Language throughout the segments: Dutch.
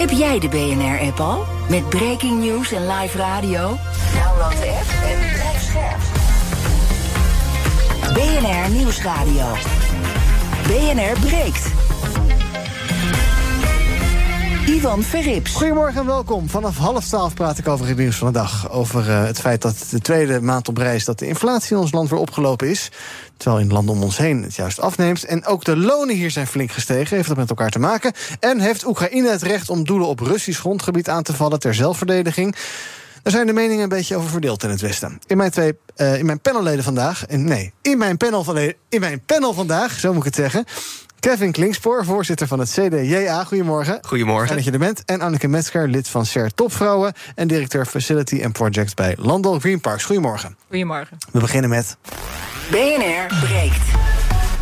Heb jij de BNR-app al? Met breaking news en live radio? Download de app en blijf scherp. BNR Nieuwsradio. BNR breekt. Ivan Verrips. Goedemorgen en welkom. Vanaf half twaalf praat ik over het nieuws van de dag. Over uh, het feit dat de tweede maand op reis... dat de inflatie in ons land weer opgelopen is. Terwijl in landen om ons heen het juist afneemt. En ook de lonen hier zijn flink gestegen. Heeft dat met elkaar te maken? En heeft Oekraïne het recht om doelen op Russisch grondgebied aan te vallen... ter zelfverdediging? Daar zijn de meningen een beetje over verdeeld in het Westen. In mijn, twee, uh, in mijn panelleden vandaag... En nee, in mijn, panel van, in mijn panel vandaag, zo moet ik het zeggen... Kevin Klingspoor, voorzitter van het CDJA. Goedemorgen. Goedemorgen. Fijn dat je er bent. En Anneke Metzger, lid van SER Topvrouwen... en directeur Facility and Projects bij Landal Green Parks. Goedemorgen. Goedemorgen. We beginnen met... BNR breekt.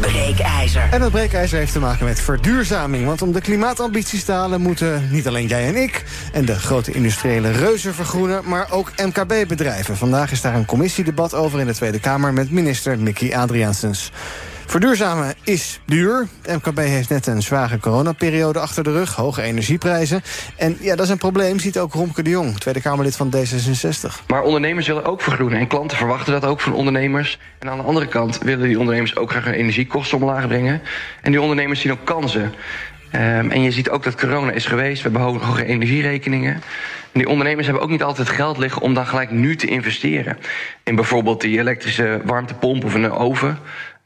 Breekijzer. En dat breekijzer heeft te maken met verduurzaming. Want om de klimaatambities te halen moeten niet alleen jij en ik... en de grote industriële reuzen vergroenen, maar ook MKB-bedrijven. Vandaag is daar een commissiedebat over in de Tweede Kamer... met minister Mickey Adriaansens. Verduurzamen is duur. De MKB heeft net een zware coronaperiode achter de rug. Hoge energieprijzen. En ja, dat is een probleem, ziet ook Romke de Jong... Tweede Kamerlid van D66. Maar ondernemers willen ook vergroenen. En klanten verwachten dat ook van ondernemers. En aan de andere kant willen die ondernemers ook graag hun energiekosten omlaag brengen. En die ondernemers zien ook kansen. Um, en je ziet ook dat corona is geweest. We hebben hoge energierekeningen. En die ondernemers hebben ook niet altijd geld liggen om dan gelijk nu te investeren. In bijvoorbeeld die elektrische warmtepomp of een oven.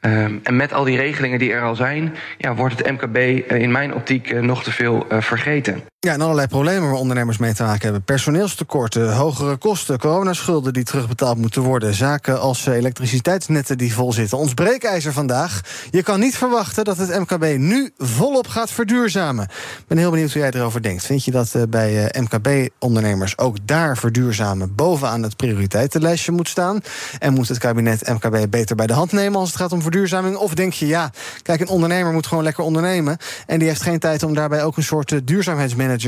Um, en met al die regelingen die er al zijn, ja, wordt het MKB uh, in mijn optiek uh, nog te veel uh, vergeten. Ja, en allerlei problemen waar ondernemers mee te maken hebben. Personeelstekorten, hogere kosten, coronaschulden die terugbetaald moeten worden. Zaken als elektriciteitsnetten die vol zitten. Ons breekijzer vandaag. Je kan niet verwachten dat het MKB nu volop gaat verduurzamen. Ik ben heel benieuwd hoe jij erover denkt. Vind je dat bij MKB-ondernemers ook daar verduurzamen bovenaan het prioriteitenlijstje moet staan? En moet het kabinet MKB beter bij de hand nemen als het gaat om verduurzaming? Of denk je, ja, kijk, een ondernemer moet gewoon lekker ondernemen. En die heeft geen tijd om daarbij ook een soort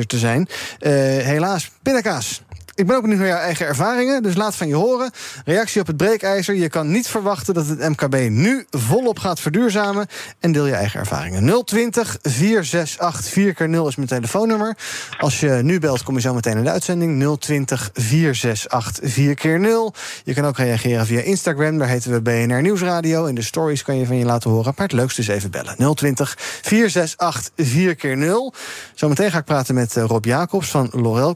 te zijn. Uh, helaas, pindakaas. Ik ben ook benieuwd naar jouw eigen ervaringen, dus laat van je horen. Reactie op het breekijzer. Je kan niet verwachten dat het MKB nu volop gaat verduurzamen. En deel je eigen ervaringen. 020 468 4 0 is mijn telefoonnummer. Als je nu belt, kom je zo meteen in de uitzending. 020 468 4 0 Je kan ook reageren via Instagram. Daar heten we BNR Nieuwsradio. In de stories kan je van je laten horen. Maar het leukste is even bellen. 020 468 4 0 Zometeen ga ik praten met Rob Jacobs van Lorel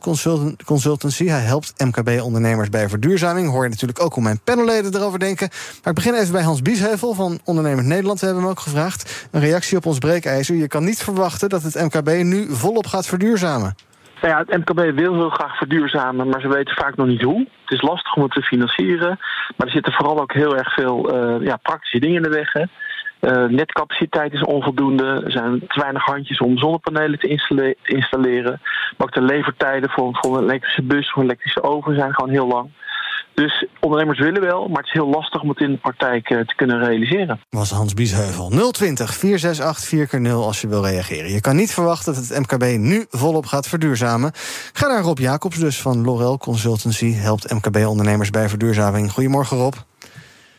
Consultancy. Hij helpt MKB-ondernemers bij verduurzaming. Hoor je natuurlijk ook hoe mijn panelleden erover denken. Maar ik begin even bij Hans Biesheuvel van Ondernemers Nederland. We hebben hem ook gevraagd. Een reactie op ons breekijzer. Je kan niet verwachten dat het MKB nu volop gaat verduurzamen. Nou ja, het MKB wil heel graag verduurzamen, maar ze weten vaak nog niet hoe. Het is lastig om het te financieren. Maar er zitten vooral ook heel erg veel uh, ja, praktische dingen in de weg. Uh, netcapaciteit is onvoldoende. Er zijn te weinig handjes om zonnepanelen te installeren. Maar ook de levertijden voor, voor een elektrische bus of een elektrische oven zijn gewoon heel lang. Dus ondernemers willen wel, maar het is heel lastig om het in de praktijk uh, te kunnen realiseren. Was Hans Biesheuvel. 020 468 4 0 als je wil reageren. Je kan niet verwachten dat het MKB nu volop gaat verduurzamen. Ga naar Rob Jacobs dus van Lorel Consultancy. Helpt MKB-ondernemers bij verduurzaming. Goedemorgen Rob.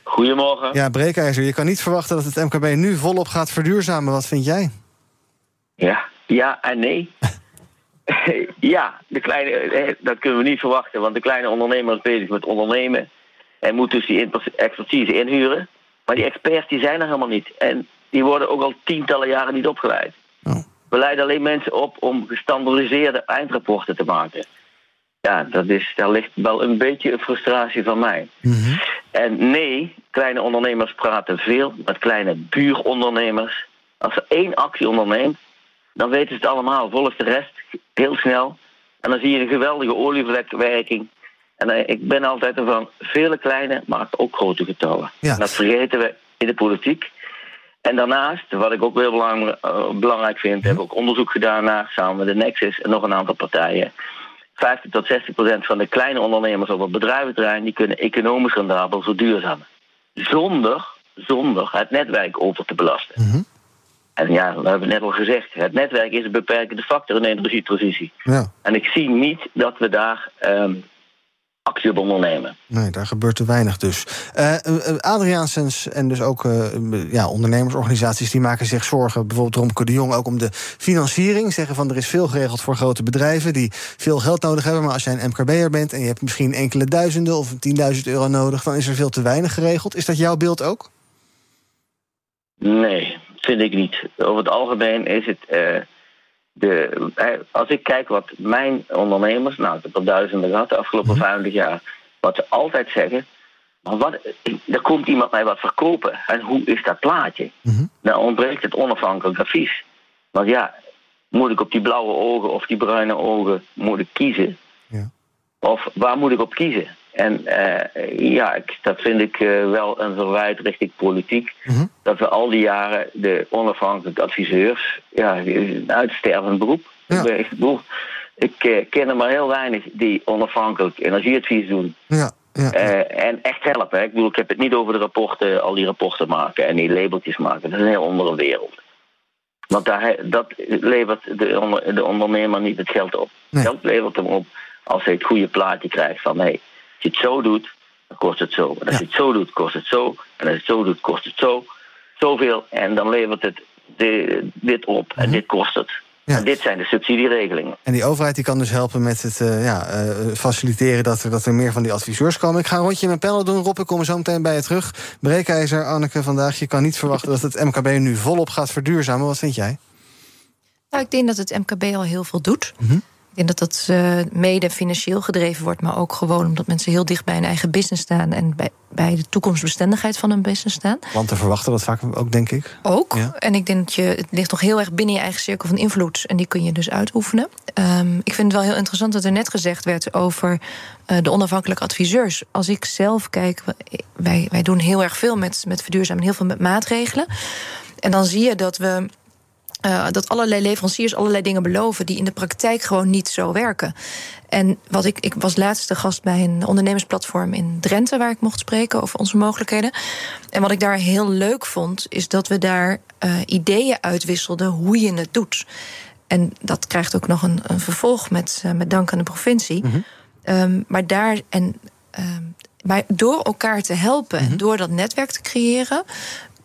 Goedemorgen. Ja, breekijzer. Je kan niet verwachten dat het MKB nu volop gaat verduurzamen. Wat vind jij? Ja, ja en nee. ja, de kleine, eh, dat kunnen we niet verwachten, want de kleine ondernemer is bezig met ondernemen en moet dus die expertise inhuren. Maar die experts die zijn er helemaal niet. En die worden ook al tientallen jaren niet opgeleid. Oh. We leiden alleen mensen op om gestandardiseerde eindrapporten te maken. Ja, dat is, daar ligt wel een beetje een frustratie van mij. Mm En nee, kleine ondernemers praten veel met kleine buurondernemers. Als ze één actie onderneemt, dan weten ze het allemaal. Volgt de rest heel snel. En dan zie je een geweldige olievlekwerking. En uh, ik ben altijd ervan, vele kleine maakt ook grote getallen. Ja. dat vergeten we in de politiek. En daarnaast, wat ik ook heel belang, uh, belangrijk vind, heb ik ook onderzoek gedaan naar, samen met de Nexus en nog een aantal partijen. 50 tot 60 procent van de kleine ondernemers op het bedrijventerrein... die kunnen economisch rendabel verduurzamen. Zonder, zonder het netwerk over te belasten. Mm -hmm. En ja, we hebben net al gezegd, het netwerk is een beperkende factor in de energietransitie. Ja. En ik zie niet dat we daar um, actie op ondernemen. Nee, daar gebeurt te weinig dus. Uh, Adriaansens en dus ook uh, ja, ondernemersorganisaties... die maken zich zorgen, bijvoorbeeld Romke de Jong... ook om de financiering. Zeggen van er is veel geregeld voor grote bedrijven... die veel geld nodig hebben. Maar als jij een MKB'er bent en je hebt misschien enkele duizenden... of 10.000 euro nodig, dan is er veel te weinig geregeld. Is dat jouw beeld ook? Nee, vind ik niet. Over het algemeen is het de, als ik kijk wat mijn ondernemers, nou ik heb er duizenden gehad de afgelopen mm 50 jaar, wat ze altijd zeggen, maar wat, er komt iemand mij wat verkopen. En hoe is dat plaatje? Mm Dan ontbreekt het onafhankelijk advies. Want ja, moet ik op die blauwe ogen of die bruine ogen moet ik kiezen? Ja. Of waar moet ik op kiezen? En uh, ja, dat vind ik uh, wel een verwijt richting politiek. Mhm. Dat we al die jaren de onafhankelijke adviseurs, ja, een uitstervend beroep. Ja. Ik, bedoel, ik uh, ken er maar heel weinig die onafhankelijk energieadvies doen. Ja. Ja, en echt helpen. Ik bedoel, ik heb het niet over de rapporten, al die rapporten maken en die labeltjes maken. Dat is een heel andere wereld. Want daar, dat levert de, de ondernemer niet het geld op. Nee. Geld levert hem op als hij het goede plaatje krijgt van als je het zo doet, dan kost het zo. En als je het zo doet, kost het zo. En als je het zo doet, kost het zo. Zoveel. En dan levert het dit op. En mhm. dit kost het. En dit zijn de subsidieregelingen. En die overheid die kan dus helpen met het uh, ja, uh, faciliteren dat er, dat er meer van die adviseurs komen. Ik ga een rondje met pellen doen, Rob. Ik kom er zo meteen bij je terug. Breekijzer, Anneke, vandaag. Je kan niet verwachten dat het MKB nu volop gaat verduurzamen. Wat vind jij? Nou, ik denk dat het MKB al heel veel doet. Mm ik denk dat dat uh, mede financieel gedreven wordt, maar ook gewoon omdat mensen heel dicht bij hun eigen business staan en bij, bij de toekomstbestendigheid van hun business staan. Want te verwachten dat vaak ook, denk ik. Ook. En ik denk dat je, het ligt nog heel erg binnen je eigen cirkel van invloed en die kun je dus uitoefenen. Um, ik vind het wel heel interessant dat er net gezegd werd over uh, de onafhankelijke adviseurs. Als ik zelf kijk, wij, wij doen heel erg veel met, met verduurzamen, heel veel met maatregelen. En dan zie je dat we uh, dat allerlei leveranciers allerlei dingen beloven die in de praktijk gewoon niet zo werken. En wat ik, ik was laatste gast bij een ondernemersplatform in Drenthe, waar ik mocht spreken over onze mogelijkheden. En wat ik daar heel leuk vond, is dat we daar uh, ideeën uitwisselden hoe je het doet. En dat krijgt ook nog een, een vervolg met, uh, met dank aan de provincie. Mm -hmm. um, maar daar en. Um, maar door elkaar te helpen en mhm. door dat netwerk te creëren,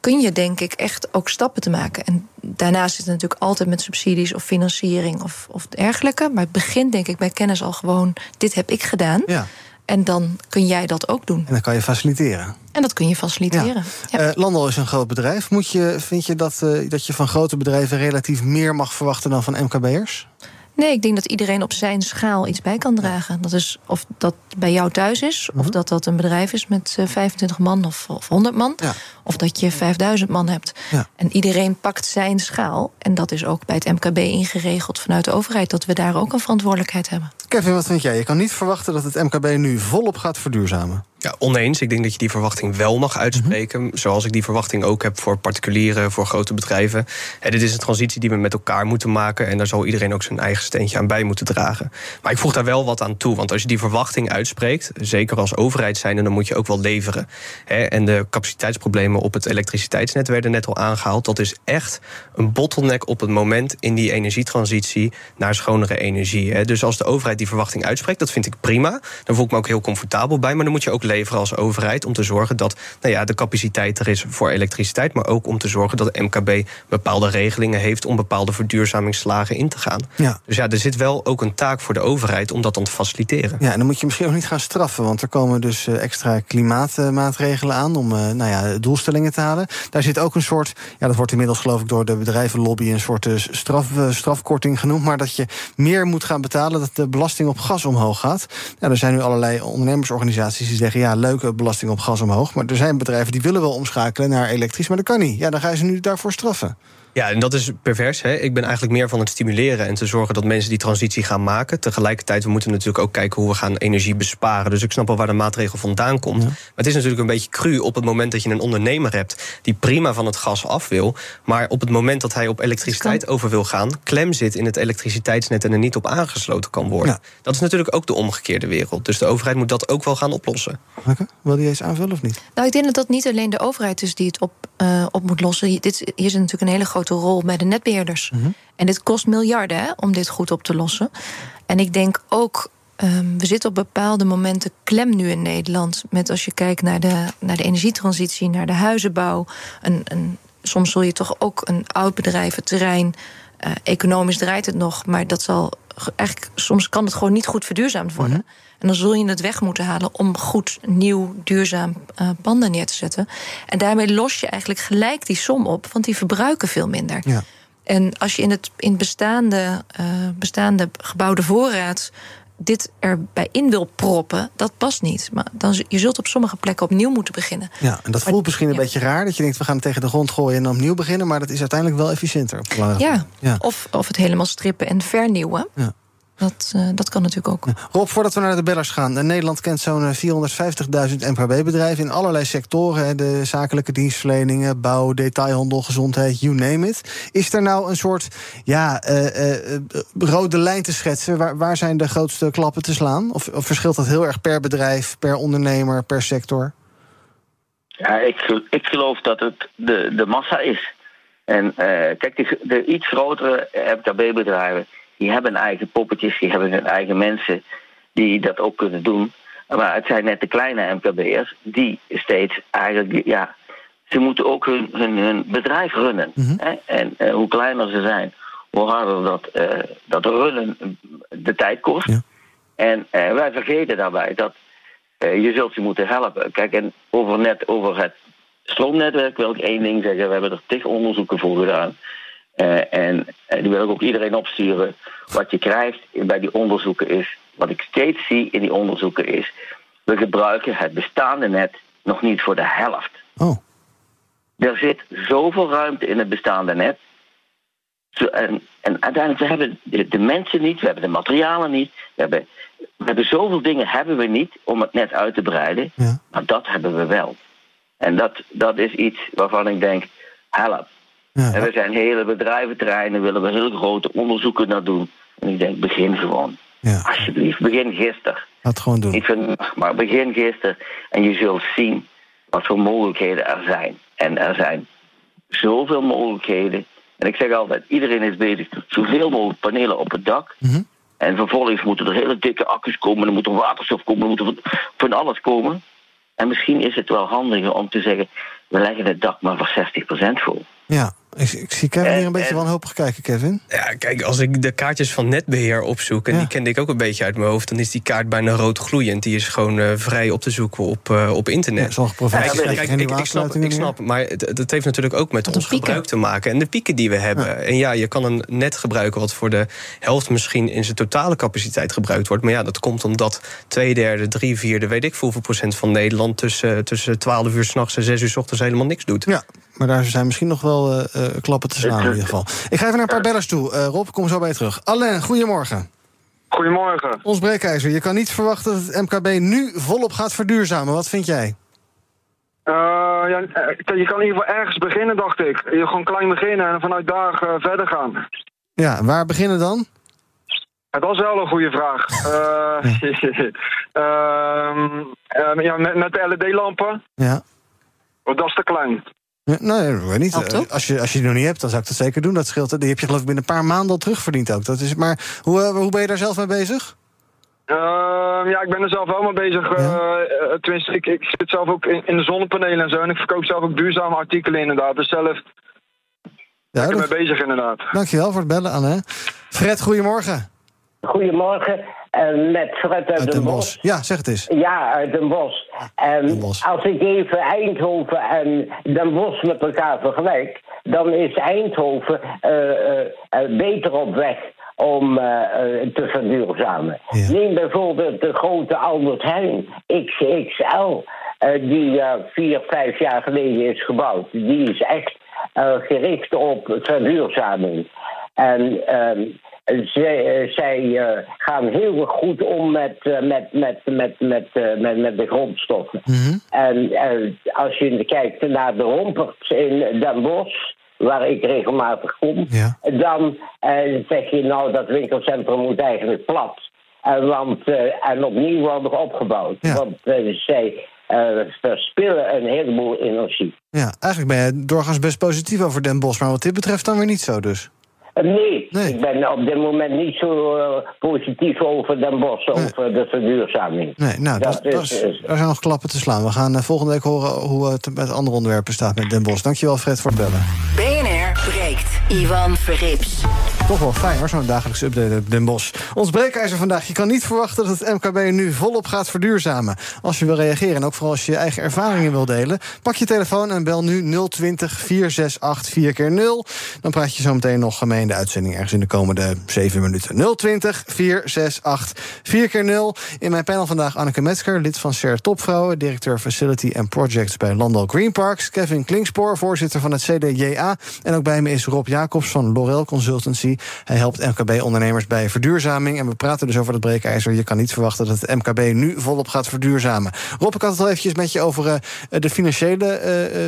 kun je denk ik echt ook stappen te maken. En daarnaast is het natuurlijk altijd met subsidies of financiering of, of dergelijke. Maar het begint denk ik bij kennis al gewoon, dit heb ik gedaan. Ja. En dan kun jij dat ook doen. En dan kan je faciliteren. En dat kun je faciliteren. Ja. Ja. Uh, Landal is een groot bedrijf. Moet je, vind je dat, uh, dat je van grote bedrijven relatief meer mag verwachten dan van MKB'ers? Nee, ik denk dat iedereen op zijn schaal iets bij kan dragen. Dat is of dat bij jou thuis is, of mhm. dat dat een bedrijf is met 25 eh, man of, of 100 man. Of dat je 5000 man hebt. Ja. En iedereen pakt zijn schaal. En dat is ook bij het MKB ingeregeld vanuit de overheid, dat we daar ook een verantwoordelijkheid hebben. Kevin, wat vind jij? Je kan niet verwachten dat het MKB nu volop gaat verduurzamen. Ja, oneens. Ik denk dat je die verwachting wel mag uitspreken. Mhm. Zoals ik die verwachting ook heb voor particulieren, voor grote bedrijven. En dit is een transitie die we met elkaar moeten maken. En daar zal iedereen ook zijn eigen steentje aan bij moeten dragen. Maar ik voeg daar wel wat aan toe. Want als je die verwachting uitspreekt, zeker als overheid zijn, dan moet je ook wel leveren. En de capaciteitsproblemen op het elektriciteitsnet werden net al aangehaald. Dat is echt een bottleneck op het moment in die energietransitie naar schonere energie. Dus als de overheid die verwachting uitspreekt, dat vind ik prima. Dan voel ik me ook heel comfortabel bij. Maar dan moet je ook leveren leveren als overheid. Om te zorgen dat nou ja, de capaciteit er is voor elektriciteit. Maar ook om te zorgen dat MKB bepaalde regelingen heeft om bepaalde verduurzamingsslagen in te gaan. Ja. Dus ja, er zit wel ook een taak voor de overheid om dat dan te faciliteren. Ja, en dan moet je misschien ook niet gaan straffen. Want er komen dus eh, extra klimaatmaatregelen aan om uh, nou ja, doelstellingen te halen. Daar zit ook een soort, ja, dat wordt inmiddels geloof ik door de bedrijvenlobby een soort uh, straf, strafkorting genoemd. Maar dat je meer moet gaan betalen, dat de belasting op gas omhoog gaat. Ja, er zijn nu allerlei ondernemersorganisaties die zeggen ja, leuke belasting op gas omhoog. Maar er zijn bedrijven die willen wel omschakelen naar elektrisch, maar dat kan niet. Ja, dan ga je ze nu daarvoor straffen. Ja, en dat is pervers. Hè? Ik ben eigenlijk meer van het stimuleren en te zorgen dat mensen die transitie gaan maken. Tegelijkertijd, we moeten natuurlijk ook kijken hoe we gaan energie besparen. Dus ik snap wel waar de maatregel vandaan komt. Maar het is natuurlijk een beetje cru op het moment dat je een ondernemer hebt die prima van het gas af wil. Maar op het moment dat hij op elektriciteit over wil gaan, klem zit in het elektriciteitsnet en er niet op aangesloten kan worden. Dat is natuurlijk ook de omgekeerde wereld. Dus de overheid moet dat ook wel gaan oplossen. Okay. Wil je eens aanvullen of niet? Nou, ik denk dat dat niet alleen de overheid is die het op, uh, op moet lossen. Dit, hier zit natuurlijk een hele grote rol bij de netbeheerders. Mhm. En dit kost miljarden hè, om dit goed op te lossen. En ik denk ook ehm, we zitten op bepaalde momenten klem nu in Nederland. Met als je kijkt naar de, naar de energietransitie, naar de huizenbouw. Een, een, soms zul je toch ook een oud bedrijf, het terrein. Uh, economisch draait het nog, maar dat zal eigenlijk soms kan het gewoon niet goed verduurzaamd worden. Mhm. En dan zul je het weg moeten halen om goed nieuw duurzaam uh, panden neer te zetten. En daarmee los je eigenlijk gelijk die som op, want die verbruiken veel minder. Ja. En als je in het in bestaande, uh, bestaande gebouwde voorraad dit erbij in wil proppen, dat past niet. Maar dan, je zult op sommige plekken opnieuw moeten beginnen. Ja, en dat voelt misschien een beetje raar. Dat je denkt, we gaan het tegen de grond gooien en opnieuw beginnen. Maar dat is uiteindelijk wel efficiënter. Ja, ja. Of, of het helemaal strippen en vernieuwen. Ja. Dat, uh, dat kan natuurlijk ook. Rob, voordat we naar de bellers gaan. Nederland kent zo'n 450.000 MKB-bedrijven in allerlei sectoren. De zakelijke dienstverleningen, bouw, detailhandel, gezondheid, you name it. Is er nou een soort ja, uh, uh, rode lijn te schetsen? Waar, waar zijn de grootste klappen te slaan? Of, of verschilt dat heel erg per bedrijf, per ondernemer, per sector? Ja, ik, ik geloof dat het de, de massa is. En kijk, de, de iets grotere MKB-bedrijven die hebben eigen poppetjes, die hebben hun eigen mensen die dat ook kunnen doen. Maar het zijn net de kleine MKB'ers die steeds eigenlijk, ja, ze moeten ook hun, hun, hun bedrijf runnen. Mhm. hè? En uh, hoe kleiner ze zijn, hoe harder dat, uh, dat runnen de tijd kost. Ja. En uh, wij vergeten daarbij dat je zult ze moeten helpen. Kijk, en over, net over het stroomnetwerk wil ik één ding zeggen. We hebben er tig onderzoeken voor gedaan. Uh, en uh, die wil ik ook iedereen opsturen. Wat je krijgt bij die onderzoeken is, wat ik steeds zie in die onderzoeken is, we gebruiken het bestaande net nog niet voor de helft. Oh. Er zit zoveel ruimte in het bestaande net. Zo, en, en, uiteindelijk, we hebben de, de, mensen niet, we hebben de materialen niet. We hebben, we hebben zoveel dingen hebben we niet om het net uit te breiden. Ja. Maar dat hebben we wel. En dat, dat is iets waarvan ik denk, help. Ja. En we zijn hele bedrijventerreinen, willen we heel grote onderzoeken naar doen. En ik denk, begin gewoon. Ja. Alsjeblieft, begin gisteren. Laat gewoon doen. Maar begin gisteren. En je zult zien wat voor mogelijkheden er zijn. En er zijn zoveel mogelijkheden. En ik zeg altijd, iedereen is bezig met zoveel mogelijk panelen op het dak. Mm -hmm. En vervolgens moeten er hele dikke accu's komen, er moet er waterstof komen, er moet er van alles komen. En misschien is het wel handiger om te zeggen, we leggen het dak maar voor 60% vol. Ja, ik, ik, zie Kevin hier een beetje wanhopig kijken, Kevin. Ja, kijk, als ik de kaartjes van netbeheer opzoek... en ja. die kende ik ook een beetje uit mijn hoofd... dan is die kaart bijna rood gloeiend. Die is gewoon uh, vrij op te zoeken op, uh, op internet. Ja, sommige provincies kijk, kijk, ik, ik, snap, ik snap, maar het, het, heeft natuurlijk ook met ons gebruik te maken... en de pieken die we hebben. Ja. En ja, je kan een net gebruiken... wat voor de helft misschien in zijn totale capaciteit gebruikt wordt. Maar ja, dat komt omdat twee derde, drie vierde... weet ik hoeveel procent van Nederland... tussen, tussen 12 uur s'nachts en 6 uur s ochtends helemaal niks doet. Ja, maar daar zijn misschien nog wel uh, klappen te slaan in ieder geval. Ik ga even naar een paar bellers toe. Uh, Rob, kom zo bij je terug. Alain, goedemorgen. Goedemorgen. Ons breekijzer, je kan niet verwachten dat het MKB nu volop gaat verduurzamen. Wat vind jij? Uh, ja, je kan in ieder geval ergens beginnen, dacht ik. Je gewoon klein beginnen en vanuit daar uh, verder gaan. Ja, waar beginnen dan? Ja, dat is wel een goede vraag. uh, ja, met, met de LED-lampen. Ja. Oh, dat is te klein. Ja, nee, weet niet. Uh, als, je, als je die nog niet hebt, dan zou ik dat zeker doen. Dat scheelt. Die heb je geloof ik binnen een paar maanden al terugverdiend ook. Dat is, maar hoe, uh, hoe ben je daar zelf mee bezig? Uh, ja, ik ben er zelf wel mee bezig. Ja. tenminste, ik, ik zit zelf ook in, in, de zonnepanelen en zo. En ik verkoop zelf ook duurzame artikelen inderdaad. Dus zelf ja, ben ik mee bezig inderdaad. Dankjewel voor het bellen, Anne. Fred, goedemorgen. Goedemorgen. Uh, met Fred uit, uit Den Bosch. Ja, zeg het eens. Ja, uit Den Bosch. En Den Bosch. als ik even Eindhoven en Den Bosch met elkaar vergelijk... dan is Eindhoven uh, uh, beter op weg om te verduurzamen. Ja. Neem bijvoorbeeld de grote Albert Heijn XXL... die vier, vijf jaar geleden is gebouwd. Die is echt gericht op verduurzaming. En... Zij, zij uh, gaan heel goed om met, uh, met, met, met, met, met, met de grondstoffen. Mm -hmm. En als je kijkt naar de romperts in Den Bosch, waar ik regelmatig kom, ja. dan zeg je nou dat winkelcentrum moet eigenlijk plat. want, en opnieuw worden opgebouwd. Ja. Want zij verspillen een heleboel energie. Ja, eigenlijk ben je doorgaans best positief over Den Bosch, maar wat dit betreft dan weer niet zo dus. Nee, ik ben op dit moment niet zo positief over Den Bosch, over de verduurzaming. Nee, nou, dat, dat, is, daar zijn nog klappen te slaan. We gaan volgende week horen hoe het met andere onderwerpen staat met Den Bosch. Dankjewel, Fred, voor het bellen. BNR breekt. Ivan Verrips. Toch wel fijn hoor, zo'n dagelijkse update uit Den Bosch. Ons breekijzer vandaag. Je kan niet verwachten dat het MKB nu volop gaat verduurzamen. Als je wil reageren en ook vooral als je je eigen ervaringen wil delen... pak je telefoon en bel nu 020 468 4 keer 0 Dan praat je zo meteen nog gemeen in de uitzending... ergens in de komende 7 minuten. 020 468 4 keer 0 In mijn panel vandaag Anneke Metzger, lid van SER Topvrouwen... directeur Facility and Projects bij Landal Green Parks... Kevin Klingspoor, voorzitter van het CDJA... en ook bij me is Rob Jacobs van Lorel Consultancy... Hij helpt MKB-ondernemers bij verduurzaming. En we praten dus over het breekijzer. Je kan niet verwachten dat het MKB nu volop gaat verduurzamen. Rob, ik had het al eventjes met je over uh, de financiële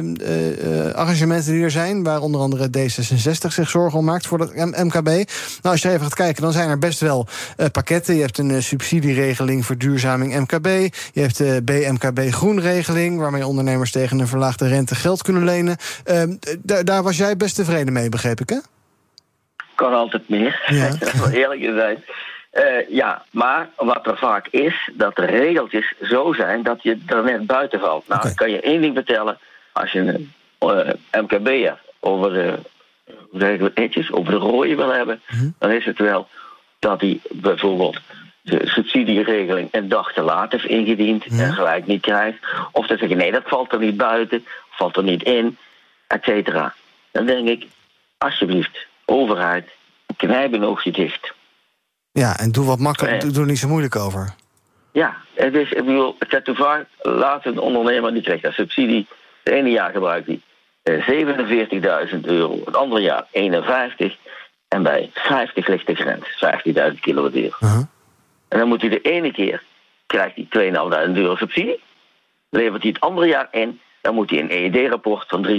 uh, arrangementen die er zijn. Waar onder andere D66 zich zorgen om maakt voor het MKB. Nou, als je even gaat kijken, dan zijn er best wel pakketten. Je hebt een subsidieregeling verduurzaming MKB. Je hebt de BMKB Groenregeling, waarmee ondernemers tegen een verlaagde rente geld kunnen lenen. Ehm, daar was jij best tevreden mee, begreep ik, hè? Kan altijd meer. Ja. eerlijk gezegd. Uh, ja, maar wat er vaak is, dat de regeltjes zo zijn dat je er net buiten valt. Nou, okay. kan je één ding vertellen. Als je een uh, eh, MKB'er over de, netjes, over de rode wil hebben, mhm. dan is het wel dat hij bijvoorbeeld de subsidieregeling een dag te laat heeft ingediend en gelijk niet krijgt. Of dat zeggen, nee, dat valt er niet buiten, valt er niet in, et cetera. Dan denk ik, alsjeblieft, overheid, knijp een oogje dicht. Ja, en doe wat makkelijk, doe er niet zo moeilijk over. Ja, het is, ik bedoel, het laat een ondernemer, die krijgt dat subsidie. Het ene jaar gebruikt hij 47.000 euro, het andere jaar 51. En bij 50 ligt de grens, 15.000 kilowattuur. Uh En dan moet hij de ene keer, krijgt hij 2.500 euro subsidie. Levert hij het andere jaar in, dan moet hij een EED-rapport van 3.000,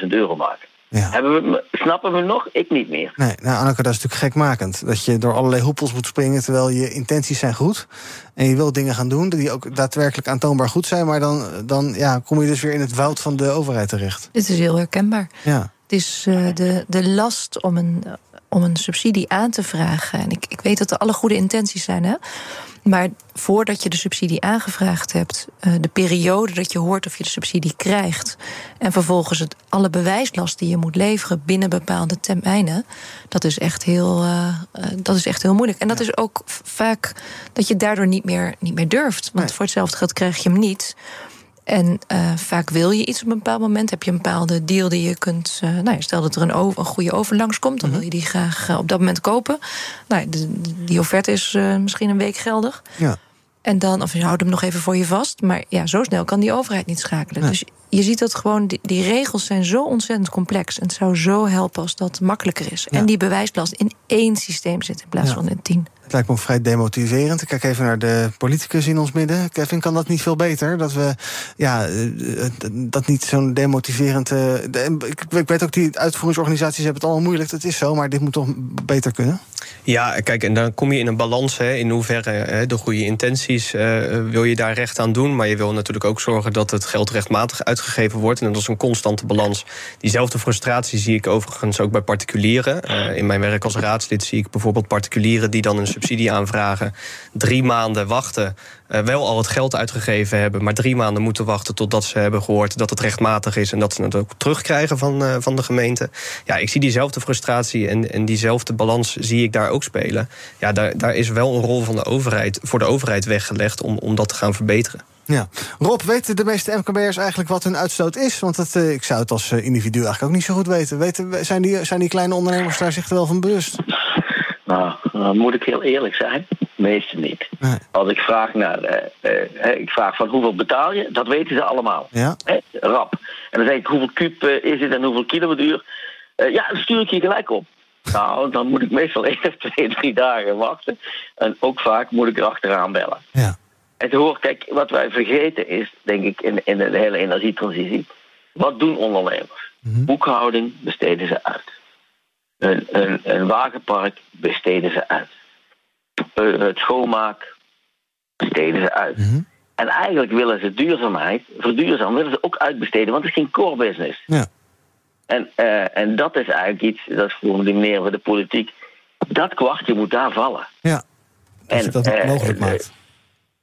4.000 euro maken. Ja. Hebben we, snappen we nog? Ik niet meer. Nee, nou Anneke, dat is natuurlijk gekmakend. Dat je door allerlei hoepels moet springen terwijl je intenties zijn goed. En je wilt dingen gaan doen die ook daadwerkelijk aantoonbaar goed zijn. Maar dan, dan ja, kom je dus weer in het woud van de overheid terecht. Dit is heel herkenbaar. Ja. Het is uh, de, de last om een, om een subsidie aan te vragen. En ik, ik weet dat er alle goede intenties zijn, hè? Maar voordat je de subsidie aangevraagd hebt, eh, de periode dat je hoort of je de subsidie krijgt, en vervolgens het, alle bewijslast die je moet leveren binnen bepaalde termijnen, dat is echt heel, uh, dat is echt heel moeilijk. En dat is ook vaak dat je daardoor niet meer, niet meer durft. Want voor hetzelfde geld krijg je hem niet. En uh, vaak wil je iets op een bepaald moment. Heb je een bepaalde deal die je kunt. Uh, nou, stel dat er een, over, een goede overlangs komt, dan mhm. wil je die graag uh, op dat moment kopen. Nou, de, die offerte is misschien een week geldig. Ja. En dan, of je houdt hem nog even voor je vast. Maar ja, zo snel kan die overheid niet schakelen. Dus je ziet dat gewoon, die, die, regels zijn zo ontzettend complex. En het zou zo helpen als dat makkelijker is. En die bewijslast in één systeem zit in plaats van in tien. Lijkt me vrij demotiverend. Ik kijk even naar de politicus in ons midden. Kevin, kan dat niet veel beter? Dat we, ja, eh, dat niet zo'n demotiverend... Uh, ik, ik, weet ook, die uitvoeringsorganisaties hebben het allemaal moeilijk. Dat is zo, maar dit moet toch beter kunnen? Ja, kijk, en dan kom je in een balans. Hè, in hoeverre hè, de goede intenties wil je daar recht aan doen. Maar je wil natuurlijk ook zorgen dat het geld rechtmatig uitgegeven wordt. En dat is een constante balans. Diezelfde frustratie zie ik overigens ook bij particulieren. In mijn werk als raadslid zie ik bijvoorbeeld particulieren die dan een subsidie aanvragen. Drie maanden wachten. Uh, wel al het geld uitgegeven hebben, maar drie maanden moeten wachten totdat ze hebben gehoord dat het rechtmatig is en dat ze het ook terugkrijgen van, uh, van de gemeente. Ja, ik zie diezelfde frustratie en, en diezelfde balans zie ik daar ook spelen. Ja, daar, daar is wel een rol van de overheid, voor de overheid weggelegd om, om dat te gaan verbeteren. Ja. Rob, weten de meeste MKB'ers eigenlijk wat hun uitstoot is? Want uh, ik zou het als individu eigenlijk ook niet zo goed weten. weten zijn, die, zijn die kleine ondernemers daar zich wel van bewust? Nou, dan moet ik heel eerlijk zijn. Meeste niet. Als ik vraag naar, uh, ik vraag van hoeveel betaal je, dat weten ze allemaal. Ja. rap. En dan zeg ik hoeveel kuub is het en hoeveel kilowattuur. ja, dan stuur ik je gelijk op. Nou, dan moet ik meestal één of twee, drie dagen wachten. En ook vaak moet ik erachteraan bellen. Ja. En te horen, kijk, wat wij vergeten is, denk ik, in, in de hele energietransitie. Wat doen ondernemers? Mhm. Boekhouding besteden ze uit. Een, een, een wagenpark besteden ze uit. Eh, het schoonmaak besteden ze uit. Mhm. En eigenlijk willen ze duurzaamheid, verduurzamen, willen ze ook uitbesteden, want het is geen core business. Ja. En, uh, en dat is eigenlijk iets, dat is voor de meneer van de politiek. Dat kwartje moet daar vallen. Ja, dat en, dat het mogelijk maakt.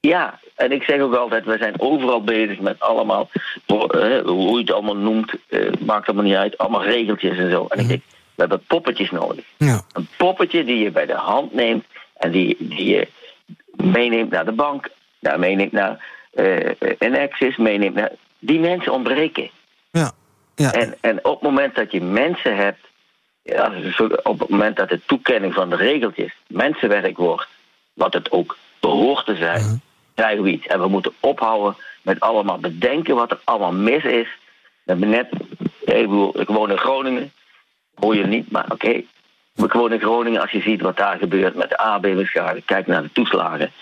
Ja, en ik zeg ook altijd, we zijn overal bezig met allemaal, hoe je het allemaal noemt, maakt allemaal niet uit, allemaal regeltjes en zo. En ik mhm. denk, we hebben poppetjes nodig. Ja. Een poppetje die je bij de hand neemt en die, die je meeneemt naar de bank, daar meeneemt naar uh, een access, meeneemt naar. Die mensen ontbreken. Ja. ja. En, en op het moment dat je mensen hebt, ja, op het moment dat de toekenning van de regeltjes mensenwerk wordt, wat het ook behoort te zijn, uh krijgen we iets. En we moeten ophouden met allemaal bedenken wat er allemaal mis is. We hebben net, ik, bedoel, ik woon in Groningen, hoor je niet, maar oké. Okay. Ik woon in Groningen, als je ziet wat daar gebeurt met de aardbevingsschade, kijk naar de toeslagen.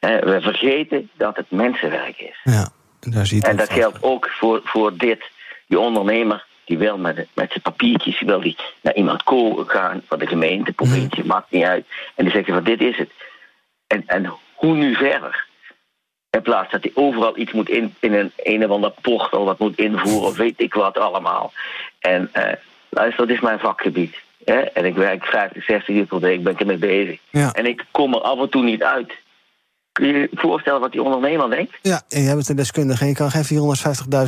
We vergeten dat het mensenwerk is. Ja, daar ziet en dat geldt ook voor, voor dit. Die ondernemer die wil met, met zijn papiertjes wil die naar iemand gaan van de gemeente, provincie, mm. maakt niet uit. En die zegt van dit is het. En, en hoe nu verder? In plaats dat hij overal iets moet in, in een een of ander portal wat moet invoeren, of weet ik wat allemaal. En uh, luister, dat is mijn vakgebied. Hè? En ik werk 50, 60 uur per week, ben ik ermee bezig. Ja. En ik kom er af en toe niet uit. Kun je je voorstellen wat die ondernemer denkt? Ja, en jij bent een deskundige en je kan geen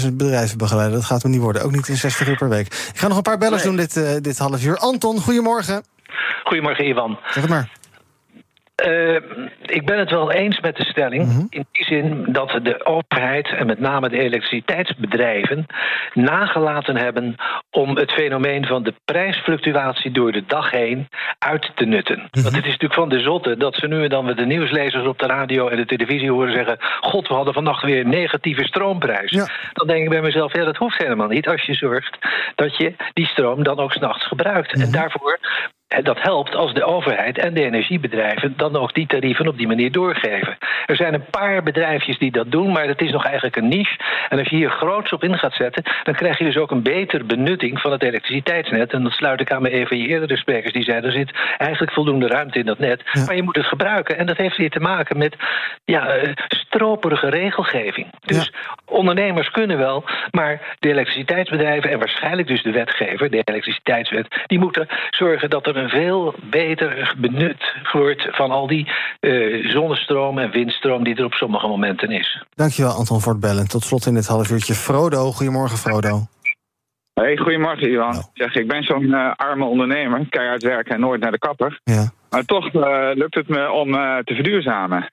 450.000 bedrijven begeleiden. Dat gaat me niet worden, ook niet in 60 uur per week. Ik ga nog een paar bellers doen dit, uh, dit half uur. Anton, goedemorgen. Goedemorgen, Ivan. Zeg het maar. Uh, ik ben het wel eens met de stelling. Mhm. In die zin dat de overheid en met name de elektriciteitsbedrijven nagelaten hebben om het fenomeen van de prijsfluctuatie door de dag heen uit te nutten. Mhm. Want het is natuurlijk van de zotte dat ze nu en dan met de nieuwslezers op de radio en de televisie horen zeggen: God, we hadden vannacht weer een negatieve stroomprijs. Dan denk ik bij mezelf: ja, dat hoeft helemaal niet als je zorgt dat je die stroom dan ook s'nachts gebruikt. En mhm. daarvoor dat helpt als de overheid en de energiebedrijven dan ook die tarieven op die manier doorgeven. Er zijn een paar bedrijfjes die dat doen, maar dat is nog eigenlijk een niche. En als je hier groots op in gaat zetten, dan krijg je dus ook een betere benutting van het elektriciteitsnet. En dat sluit ik aan bij een van je eerdere sprekers die zei: er zit eigenlijk voldoende ruimte in dat net, maar je moet het gebruiken. En dat heeft weer te maken met ja, eh, stroperige regelgeving. Dus ondernemers kunnen wel, maar de elektriciteitsbedrijven en waarschijnlijk dus de wetgever, de elektriciteitswet, die moeten zorgen dat er een veel beter benut wordt van al die uh, zonnestroom en windstroom die er op sommige momenten is. Dankjewel Anton voor het bellen. Tot slot in dit half uurtje Frodo. Goedemorgen Frodo. Hey, goedemorgen Ivan. Nou. Zeg, ik ben zo'n uh, arme ondernemer, keihard werken en nooit naar de kapper. Ja. Maar toch uh, lukt het me om te verduurzamen.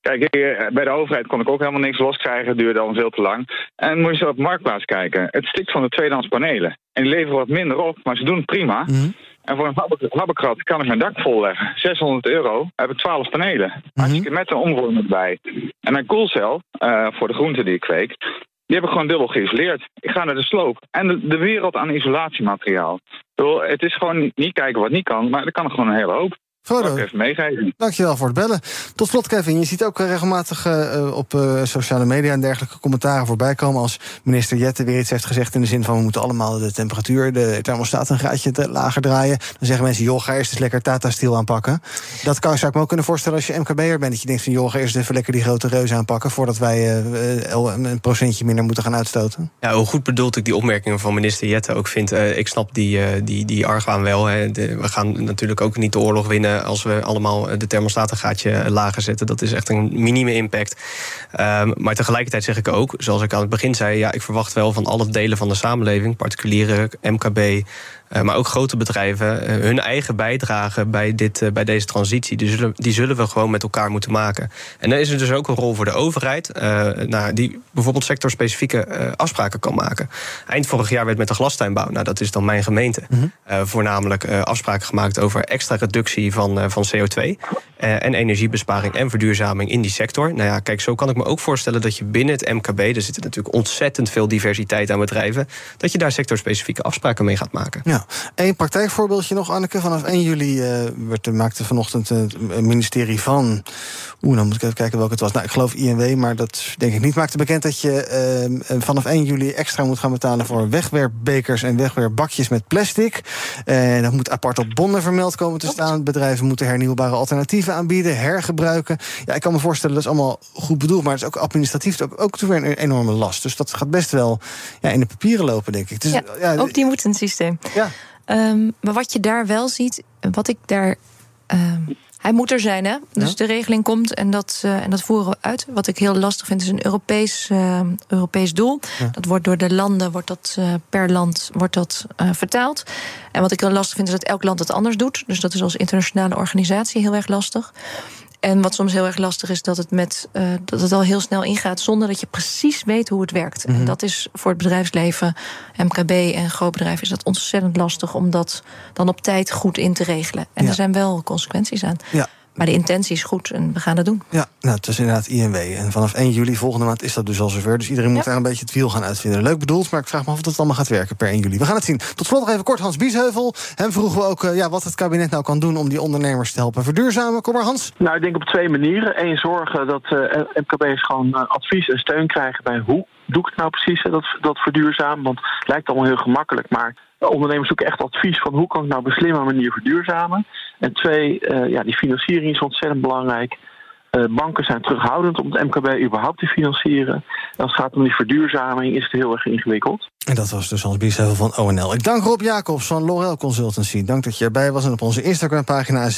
Kijk, bij de overheid kon ik ook helemaal niks loskrijgen. Het duurde al veel te lang. En moet je zo op Marktplaats kijken. Het stikt van de tweedehands panelen. En die leveren wat minder op, maar ze doen het prima. Mm en voor een habbekrat kan ik mijn dak volleggen. 600 euro heb ik 12 panelen. Mm -hmm. met een omvormer erbij. En een koelcel uh, voor de groenten die ik kweek. Die heb ik gewoon dubbel geïsoleerd. Ik ga naar de sloop. En de, de wereld aan isolatiemateriaal. Het is gewoon niet kijken wat niet kan, maar er kan er gewoon een hele hoop. Frodo, even meegeven. dankjewel voor het bellen. Tot slot, Kevin, je ziet ook eh, regelmatig uh, op uh, sociale media en dergelijke commentaren voorbij komen als minister Jette weer iets heeft gezegd in de zin van we moeten allemaal de temperatuur, de thermostaat een graadje te lager draaien. Dan zeggen mensen, joh, ga eerst eens lekker Tata Steel aanpakken. Dat kan, zou ik me ook kunnen voorstellen als je MKB'er bent. Dat je denkt van, joh, ga eerst even lekker die grote reus aanpakken voordat wij een procentje minder moeten gaan uitstoten. Ja, hoe goed bedoeld ik die opmerkingen van minister Jette ook vind. ik snap die, die, die argwaan wel. Hè. we gaan natuurlijk ook niet de oorlog winnen als we allemaal de thermostaat een gaatje lager zetten. Dat is echt een minieme impact. Um, maar tegelijkertijd zeg ik ook, zoals ik aan het begin zei, ja, ik verwacht wel van alle delen van de samenleving, particulieren, MKB, eh, maar ook grote bedrijven, eh, hun eigen bijdrage bij, dit, eh, bij deze transitie, die zullen, die zullen we gewoon met elkaar moeten maken. En dan is er dus ook een rol voor de overheid, nou, die bijvoorbeeld sectorspecifieke afspraken kan maken. Eind vorig jaar werd met de glastuinbouw, nou, dat is dan mijn gemeente, mhm. voornamelijk afspraken gemaakt over extra reductie van, van CO2 en energiebesparing en verduurzaming in die sector. Nou ja, kijk, zo kan ik me ook voorstellen dat je binnen het MKB, er zit natuurlijk ontzettend veel diversiteit aan bedrijven, dat je daar sectorspecifieke afspraken mee gaat maken. Ja, Eén praktijkvoorbeeldje nog, Anneke. Vanaf 1 juli uh, werd, maakte vanochtend het ministerie van... Oeh, dan moet ik even kijken welke het was. Nou, ik geloof INW, maar dat denk ik niet. Maakte bekend dat je uh, vanaf 1 juli extra moet gaan betalen... voor wegwerpbekers en wegwerpbakjes met plastic. En dat moet apart op bonnen vermeld komen te staan. Bedrijven moeten hernieuwbare alternatieven aanbieden, hergebruiken. Ja, ik kan me voorstellen, dat is allemaal goed bedoeld... maar het is ook administratief ook, ook weer een enorme last. Dus dat gaat best wel ja, in de papieren lopen, denk ik. Dus, ja, ja, ook die moet een systeem. Ja. Um, maar wat je daar wel ziet, wat ik daar. Um, hij moet er zijn, hè? Dus ja. de regeling komt en dat, uh, en dat voeren we uit. Wat ik heel lastig vind, is een Europees, uh, Europees doel. Ja. Dat wordt door de landen, wordt dat, uh, per land wordt dat vertaald. En wat ik heel lastig vind, is dat elk land het anders doet. Dus dat is als internationale organisatie heel erg lastig. En wat soms heel erg lastig is, dat het, met, uh, dat het al heel snel ingaat zonder dat je precies weet hoe het werkt. Mm -hmm. En dat is voor het bedrijfsleven, MKB en grootbedrijven, is dat ontzettend lastig om dat dan op tijd goed in te regelen. En ja. er zijn wel consequenties aan. Ja. Maar de intentie is goed en we gaan dat doen. Ja, nou, het is inderdaad INW. En vanaf 1 juli volgende maand is dat dus al zover. Dus iedereen moet ja. daar een beetje het wiel gaan uitvinden. Leuk bedoeld, maar ik vraag me af of het allemaal gaat werken per 1 juli. We gaan het zien. Tot slot nog even kort Hans Biesheuvel. Hem vroegen we ook uh, ja, wat het kabinet nou kan doen... om die ondernemers te helpen verduurzamen. Kom maar Hans. Nou, ik denk op twee manieren. Eén, zorgen dat uh, MKB's gewoon uh, advies en steun krijgen bij hoe doe ik het nou precies, dat, dat verduurzamen. Want het lijkt allemaal heel gemakkelijk, maar ondernemers zoeken echt advies van hoe kan ik nou op een slimme manier verduurzamen. En twee, uh, ja, die financiering is ontzettend belangrijk. Uh, banken zijn terughoudend om het MKB überhaupt te financieren. En als het gaat om die verduurzaming is het heel erg ingewikkeld. En dat was dus Hans Biesheuvel van ONL. Ik dank Rob Jacobs van Lorel Consultancy. Dank dat je erbij was. En op onze Instagram-pagina 67%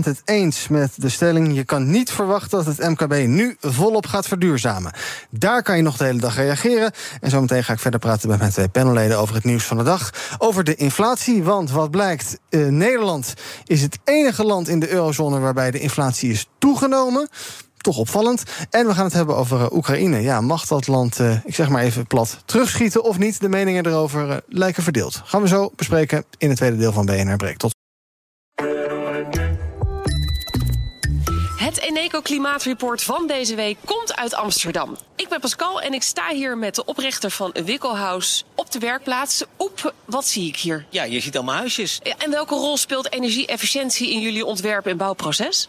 het eens met de stelling... je kan niet verwachten dat het MKB nu volop gaat verduurzamen. Daar kan je nog de hele dag reageren. En zometeen ga ik verder praten met mijn twee panelleden... over het nieuws van de dag. Over de inflatie, want wat blijkt... Uh, Nederland is het enige land in de eurozone... waarbij de inflatie is toegenomen toch opvallend. En we gaan het hebben over uh, Oekraïne. Ja, mag dat land, uh, ik zeg maar even plat, terugschieten of niet? De meningen erover uh, lijken verdeeld. Gaan we zo bespreken in het tweede deel van BNR Break. Tot Het Eneco Klimaatreport van deze week komt uit Amsterdam. Ik ben Pascal en ik sta hier met de oprichter van Wikkelhuis op de werkplaats. Oep, wat zie ik hier? Ja, je ziet allemaal huisjes. En welke rol speelt energie-efficiëntie in jullie ontwerp- en bouwproces?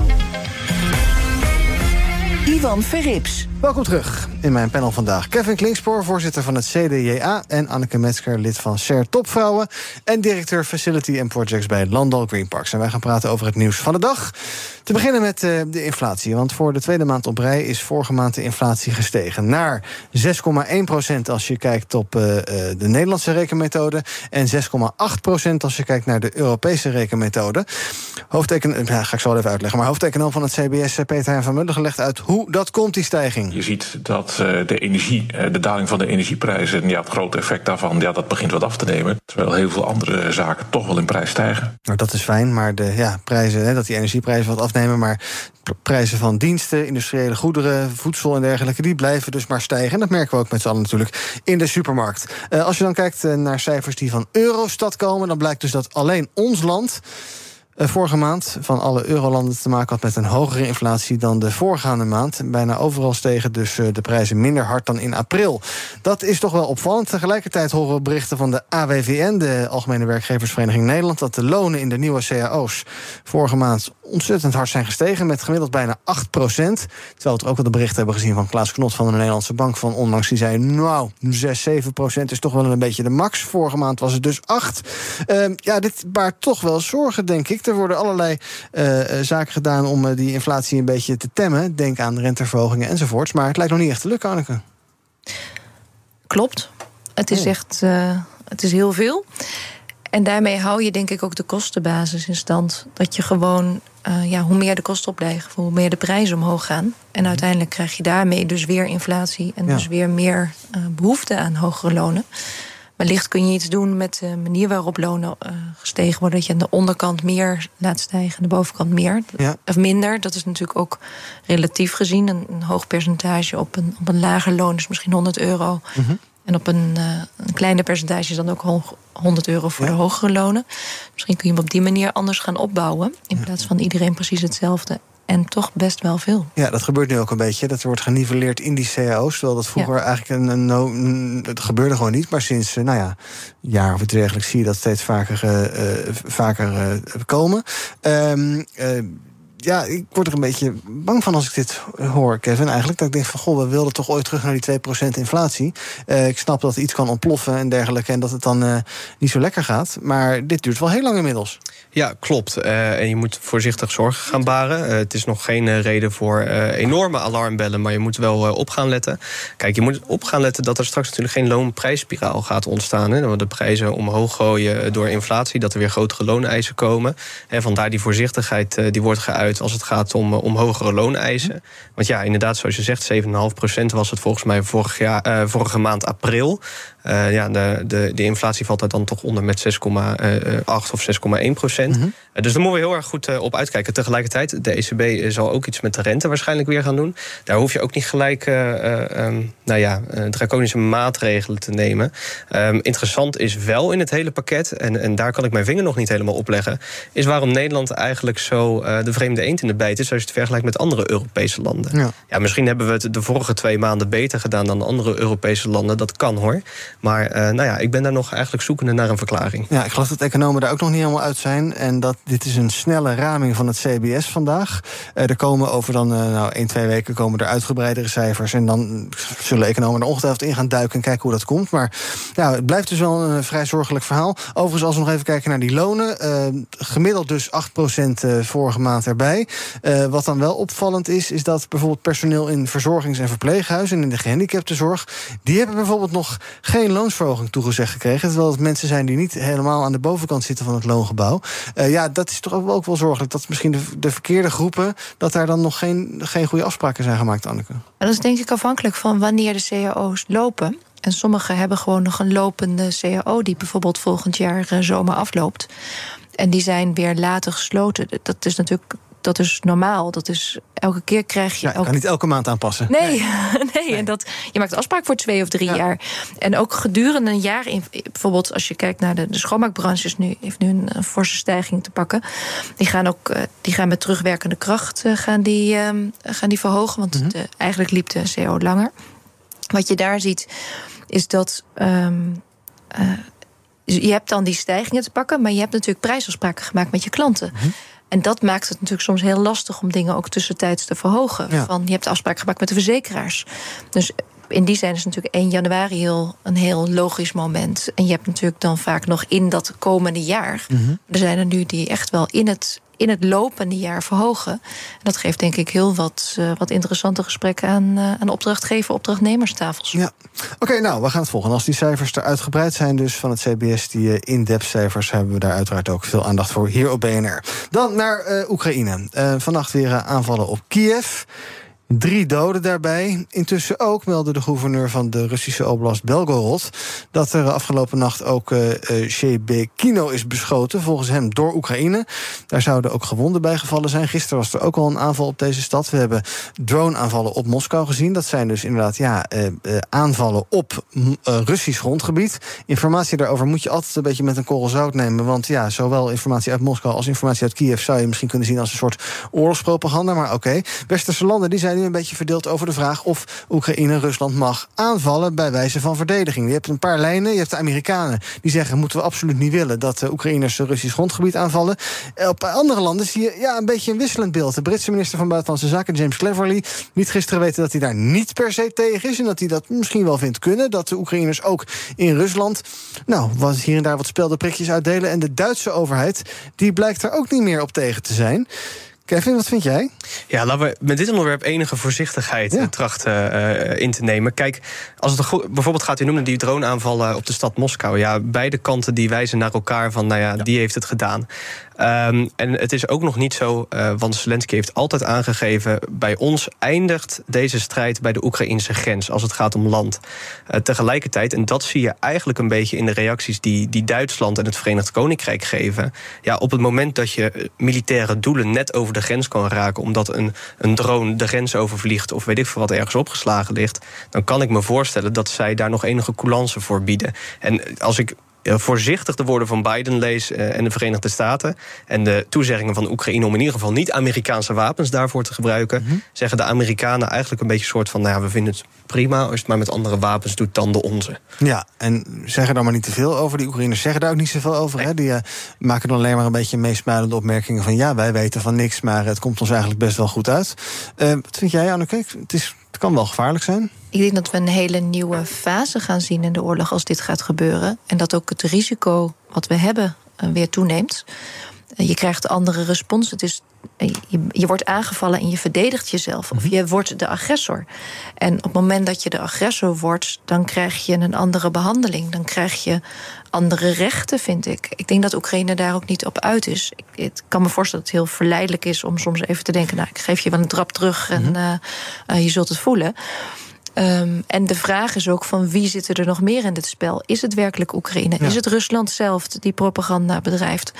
Ivan Verrips. Welkom terug in mijn panel vandaag. Kevin Klingspoor, voorzitter van het CDJA... en Anneke Metzger, lid van SER Topvrouwen... en directeur Facility and Projects bij Landal Green Parks. En wij gaan praten over het nieuws van de dag. Te beginnen met uh, de inflatie. Want voor de tweede maand op rij is vorige maand de inflatie gestegen... naar 6,1 procent als je kijkt op uh, de Nederlandse rekenmethode... en 6,8 procent als je kijkt naar de Europese rekenmethode. Hoofdeken, ja, ga ik zo even uitleggen... maar hoofdeconoom van het CBS, Peter Hein van Mulder, gelegd uit... hoe dat komt, die stijging. Je ziet dat uh, de energie, de daling van de energieprijzen... ja, het grote effect daarvan, ja, dat begint wat af te nemen. Terwijl heel veel andere zaken toch wel in prijs stijgen. Nou, dat is fijn, maar de ja, prijzen, hè, dat die energieprijzen wat afnemen... maar prijzen van diensten, industriële goederen, voedsel en dergelijke... die blijven dus maar stijgen. En dat merken we ook met z'n allen natuurlijk in de supermarkt. Uh, als je dan kijkt uh, naar cijfers die van Eurostat komen... dan blijkt dus dat alleen ons land... eh, vorige maand van alle eurolanden te maken had met een hogere inflatie dan de voorgaande maand. Bijna overal stegen dus eh, de prijzen minder hard dan in april. Dat is toch wel opvallend. Tegelijkertijd horen we berichten van de AWVN, de Algemene Werkgeversvereniging Nederland, dat de lonen in de nieuwe cao's vorige maand ontzettend hard zijn gestegen, met gemiddeld bijna 8 procent. Terwijl we ook al de berichten hebben gezien van Klaas Knot van de Nederlandse Bank van onlangs. Die zei, nou, 6, 7 procent is toch wel een beetje de max. Vorige maand was het dus 8. Uh, ja, dit baart toch wel zorgen, denk ik. Er worden allerlei uh, zaken gedaan om uh, die inflatie een beetje te temmen. Denk aan renteverhogingen enzovoorts. Maar het lijkt nog niet echt te lukken, Anneke. Klopt. Het is echt uh, het is heel veel. En daarmee hou je denk ik ook de kostenbasis in stand. Dat je gewoon, uh, ja, hoe meer de kosten opleggen, hoe meer de prijzen omhoog gaan. En uiteindelijk krijg je daarmee dus weer inflatie en ja. dus weer meer uh, behoefte aan hogere lonen. Wellicht kun je iets doen met de manier waarop lonen uh, gestegen worden. Dat je aan de onderkant meer laat stijgen, aan de bovenkant meer. Ja. Of minder. Dat is natuurlijk ook relatief gezien. Een, een hoog percentage op een, op een lager loon is misschien 100 euro. Mhm. Mm -hmm. En op een, uh, een kleiner percentage is dan ook 100 euro voor ja. de hogere lonen. Misschien kun je hem op die manier anders gaan opbouwen. In ja. plaats van iedereen precies hetzelfde. En toch best wel veel. Ja, dat gebeurt nu ook een beetje. Dat wordt geniveleerd in die cao's. Terwijl dat vroeger ja. eigenlijk een, Het gebeurde gewoon niet. Maar sinds nou ja, een jaar of iets dergelijks zie je dat steeds vaker, uh, vaker uh, komen. Um, ja, ik word er een beetje bang van als ik dit hoor, Kevin. Eigenlijk dat ik denk van, goh, we wilden toch ooit terug naar die 2% inflatie. Uh, ik snap dat iets kan ontploffen en dergelijke... en dat het dan uh, niet zo lekker gaat. Maar dit duurt wel heel lang inmiddels. Ja, klopt. Uh, en je moet voorzichtig zorgen gaan baren. het is nog geen reden voor enorme alarmbellen... maar je moet wel op gaan letten. Kijk, je moet op gaan letten dat er straks natuurlijk geen loonprijsspiraal gaat ontstaan. Hè? Dat we de prijzen omhoog gooien door inflatie... dat er weer grotere looneisen komen. En vandaar die voorzichtigheid, die wordt geuit als het gaat om, om hogere looneisen. Want ja, inderdaad, zoals je zegt, 7,5% was het volgens mij vorig jaar, vorige maand april. Uh, ja, de, de, de inflatie valt daar dan toch onder met 6,8 of 6,1 procent. Mm -hmm. uh, dus daar moeten we heel erg goed op uitkijken. Tegelijkertijd, de ECB zal ook iets met de rente waarschijnlijk weer gaan doen. Daar hoef je ook niet gelijk um, nou ja, draconische maatregelen te nemen. Um, interessant is wel in het hele pakket, en, en daar kan ik mijn vinger nog niet helemaal op leggen, is waarom Nederland eigenlijk zo de vreemde eend in de bijt is als je het vergelijkt met andere Europese landen. Ja. ja, misschien hebben we het de vorige twee maanden beter gedaan dan andere Europese landen. Dat kan hoor. Maar uh, nou ja, ik ben daar nog eigenlijk zoekende naar een verklaring. Ja, ik geloof dat economen daar ook nog niet helemaal uit zijn. En dat dit is een snelle raming van het CBS vandaag. Uh, er komen over dan uh, nou, 1, 2 weken komen er uitgebreidere cijfers. En dan zullen economen er ongetwijfeld in gaan duiken en kijken hoe dat komt. Maar het blijft dus wel een vrij zorgelijk verhaal. Overigens, als we nog even kijken naar die lonen. gemiddeld dus 8% vorige maand erbij. wat dan wel opvallend is, is dat bijvoorbeeld personeel in verzorgings- en verpleeghuizen en in de gehandicaptenzorg, die hebben bijvoorbeeld nog geen loonsverhoging toegezegd gekregen. Terwijl het mensen zijn die niet helemaal aan de bovenkant zitten van het loongebouw. Uh, ja, dat is toch ook wel, zorgelijk. Dat misschien de, de, verkeerde groepen, dat daar dan nog geen, geen goede afspraken zijn gemaakt, Anneke. Dat is denk ik afhankelijk van wanneer de cao's lopen. En sommigen hebben gewoon nog een lopende cao die bijvoorbeeld volgend jaar uh, zomer afloopt. En die zijn weer later gesloten. Dat is natuurlijk dat is normaal. Dat is elke keer krijg je. Ja, je elke... kan niet elke maand aanpassen. Nee, nee. nee. En dat, je maakt afspraak voor twee of drie ja. jaar. En ook gedurende een jaar, in, bijvoorbeeld als je kijkt naar de, de schoonmaakbranche, is nu, heeft nu een, een, forse stijging te pakken. Die gaan ook uh, die gaan met terugwerkende kracht uh, gaan die, uh, gaan die verhogen. Want mm -hmm. de, eigenlijk liep de CO langer. Wat je daar ziet, is dat. Um, je hebt dan die stijgingen te pakken, maar je hebt natuurlijk prijsafspraken gemaakt met je klanten. Mm -hmm. En dat maakt het natuurlijk soms heel lastig om dingen ook tussentijds te verhogen. Ja. Van, je hebt afspraken gemaakt met de verzekeraars. Dus in die zin is natuurlijk 1 januari heel, een heel logisch moment. En je hebt natuurlijk dan vaak nog in dat komende jaar. Mhm. Mm -hmm. Er zijn er nu die echt wel in het, in het lopende jaar verhogen. En dat geeft denk ik heel wat, uh, wat interessante gesprekken aan, uh, aan opdrachtgever, opdrachtnemerstafels. Ja, oké, nou, we gaan het volgen. Als die cijfers er uitgebreid zijn, dus van het CBS, die uh, in-depth cijfers, hebben we daar uiteraard ook veel aandacht voor hier op BNR. Dan naar Oekraïne. vannacht weer aanvallen op Kiev. Drie doden daarbij. Intussen ook meldde de gouverneur van de Russische oblast Belgorod... dat er afgelopen nacht ook uh, Shebekino is beschoten, volgens hem door Oekraïne. Daar zouden ook gewonden bij gevallen zijn. Gisteren was er ook al een aanval op deze stad. We hebben drone-aanvallen op Moskou gezien. Dat zijn dus inderdaad ja, uh, aanvallen op Russisch grondgebied. Informatie daarover moet je altijd een beetje met een korrel zout nemen. Want ja, zowel informatie uit Moskou als informatie uit Kiev zou je misschien kunnen zien als een soort oorlogspropaganda. Maar oké, westerse landen die zijn een beetje verdeeld over de vraag of Oekraïne Rusland mag aanvallen bij wijze van verdediging. Je hebt een paar lijnen. Je hebt de Amerikanen die zeggen moeten we absoluut niet willen dat de Oekraïners Russisch grondgebied aanvallen. Op andere landen zie je ja, een beetje een wisselend beeld. De Britse minister van Buitenlandse Zaken, James Cleverly, liet gisteren weten dat hij daar niet per se tegen is en dat hij dat misschien wel vindt kunnen. Dat de Oekraïners ook in Rusland, nou, wat hier en daar wat speldenprikjes uitdelen. En de Duitse overheid, die blijkt er ook niet meer op tegen te zijn. Kevin, wat vind jij? Ja, laten we met dit onderwerp enige voorzichtigheid ja. trachten uh, in te nemen. Kijk, als het goed, bijvoorbeeld gaat u noemen die droneaanvallen op de stad Moskou. Ja, beide kanten die wijzen naar elkaar van, nou ja, ja. die heeft het gedaan. Um, en het is ook nog niet zo, uh, want Zelensky heeft altijd aangegeven... bij ons eindigt deze strijd bij de Oekraïnse grens... als het gaat om land. Uh, tegelijkertijd, en dat zie je eigenlijk een beetje... in de reacties die, die Duitsland en het Verenigd Koninkrijk geven... ja, op het moment dat je militaire doelen net over de grens kan raken... omdat een, een drone de grens overvliegt... of weet ik veel wat ergens opgeslagen ligt... dan kan ik me voorstellen dat zij daar nog enige coulance voor bieden. En als ik voorzichtig de woorden van Biden lees uh, en de Verenigde Staten. En de toezeggingen van Oekraïne om in ieder geval niet Amerikaanse wapens daarvoor te gebruiken. Mm -hmm. Zeggen de Amerikanen eigenlijk een beetje een soort van: nou ja, we vinden het prima als je het maar met andere wapens doet dan de onze. Ja, en zeggen daar maar niet te veel over. Die Oekraïners zeggen daar ook niet zoveel over. Nee. Hè? Die uh, maken dan alleen maar een beetje meesmuilende opmerkingen van: ja, wij weten van niks, maar het komt ons eigenlijk best wel goed uit. Uh, wat vind jij, Anneke? Het is het kan wel gevaarlijk zijn. Ik denk dat we een hele nieuwe fase gaan zien in de oorlog als dit gaat gebeuren. En dat ook het risico wat we hebben weer toeneemt. Je krijgt andere respons. Het is, je, je wordt aangevallen en je verdedigt jezelf. Of je wordt de agressor. En op het moment dat je de agressor wordt, dan krijg je een andere behandeling. Dan krijg je andere rechten, vind ik. Ik denk dat Oekraïne daar ook niet op uit is. Ik, kan me voorstellen dat het heel verleidelijk is om soms even te denken: nou, ik geef je wel een trap terug en uh, uh, je zult het voelen. Um, en de vraag is ook van wie zit er nog meer in dit spel? Is het werkelijk Oekraïne? Ja. Is het Rusland zelf die propaganda bedrijft?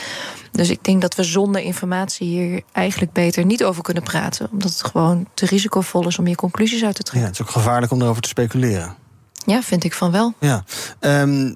Dus ik denk dat we zonder informatie hier eigenlijk beter niet over kunnen praten. Omdat het gewoon te risicovol is om je conclusies uit te trekken. Ja, het is ook gevaarlijk om erover te speculeren. Ja, vind ik van wel. Ja. Um,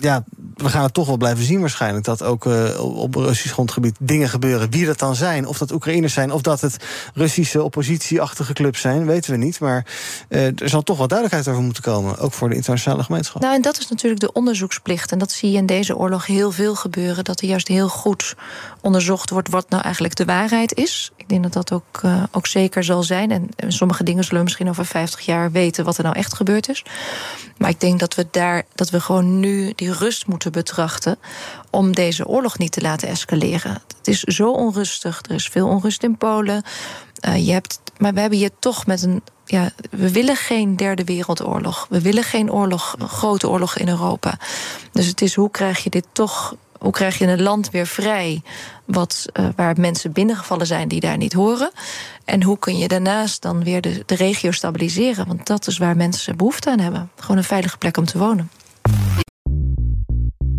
ja, we gaan het toch wel blijven zien waarschijnlijk... dat ook uh, op Russisch grondgebied dingen gebeuren. Wie dat dan zijn, of dat Oekraïners zijn... of dat het Russische oppositieachtige clubs zijn, weten we niet. Maar uh, er zal toch wel duidelijkheid over moeten komen. Ook voor de internationale gemeenschap. Nou, en dat is natuurlijk de onderzoeksplicht. En dat zie je in deze oorlog heel veel gebeuren. Dat er juist heel goed onderzocht wordt... wat nou eigenlijk de waarheid is. Ik denk dat dat ook, uh, ook zeker zal zijn. En sommige dingen zullen we misschien over 50 jaar weten... wat er nou echt gebeurd is. Maar ik denk dat we daar dat we gewoon nu die rust moeten betrachten om deze oorlog niet te laten escaleren. Het is zo onrustig. Er is veel onrust in Polen. Uh, je hebt, maar we hebben hier toch met een. Ja, we willen geen derde wereldoorlog. We willen geen oorlog, grote oorlog in Europa. Dus het is hoe krijg je dit toch hoe krijg je een land weer vrij wat, uh, waar mensen binnengevallen zijn die daar niet horen? En hoe kun je daarnaast dan weer de, de regio stabiliseren? Want dat is waar mensen behoefte aan hebben. Gewoon een veilige plek om te wonen.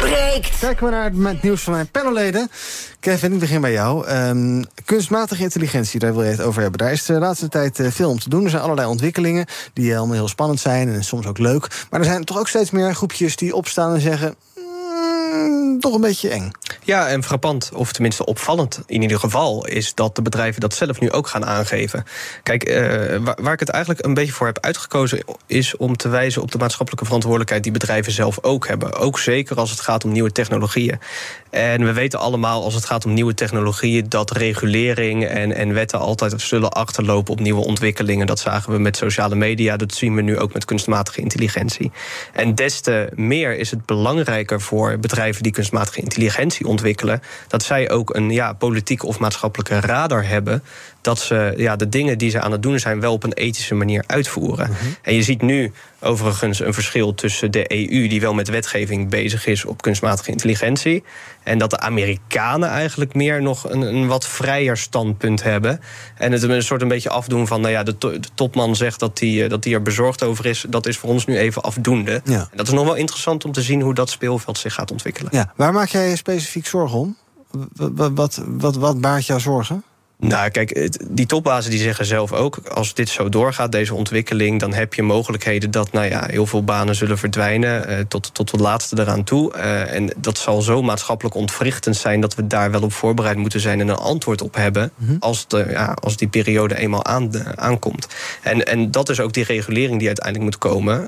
breekt. Kijken we naar het nieuws van mijn panelleden. Kevin, ik begin bij jou. Um, kunstmatige intelligentie, daar wil je het over hebben. Daar is de laatste tijd uh, veel om te doen. Er zijn allerlei ontwikkelingen die allemaal heel spannend zijn en soms ook leuk. Maar er zijn toch ook steeds meer groepjes die opstaan en zeggen. Mm, toch een beetje eng. Ja, en frappant, of tenminste opvallend in ieder geval, is dat de bedrijven dat zelf nu ook gaan aangeven. Kijk, waar, waar, ik het eigenlijk een beetje voor heb uitgekozen, is om te wijzen op de maatschappelijke verantwoordelijkheid die bedrijven zelf ook hebben. Ook zeker als het gaat om nieuwe technologieën. En we weten allemaal, als het gaat om nieuwe technologieën, dat regulering en, en wetten altijd zullen achterlopen op nieuwe ontwikkelingen. Dat zagen we met sociale media, dat zien we nu ook met kunstmatige intelligentie. En des te meer is het belangrijker voor bedrijven die kunstmatige intelligentie ontwikkelen, dat zij ook een ja, politieke of maatschappelijke radar hebben. Dat ze ja, de dingen die ze aan het doen zijn, wel op een ethische manier uitvoeren. Mhm. En je ziet nu overigens een verschil tussen de EU, die wel met wetgeving bezig is op kunstmatige intelligentie. En dat de Amerikanen eigenlijk meer nog een, een wat vrijer standpunt hebben. En het een soort een beetje afdoen van, nou ja, de, to, de topman zegt dat hij dat die er bezorgd over is. Dat is voor ons nu even afdoende. Ja. En dat is nog wel interessant om te zien hoe dat speelveld zich gaat ontwikkelen. Ja. Waar maak jij je specifiek zorgen om? Wat, wat, wat, wat baart jou zorgen? Nou, kijk, die topbazen die zeggen zelf ook... als dit zo doorgaat, deze ontwikkeling... dan heb je mogelijkheden dat nou ja, heel veel banen zullen verdwijnen... Uh, tot, tot het laatste eraan toe. Uh, en dat zal zo maatschappelijk ontwrichtend zijn... dat we daar wel op voorbereid moeten zijn en een antwoord op hebben... Mm -hmm. als, de, ja, als die periode eenmaal aan, uh, aankomt. En, en dat is ook die regulering die uiteindelijk moet komen.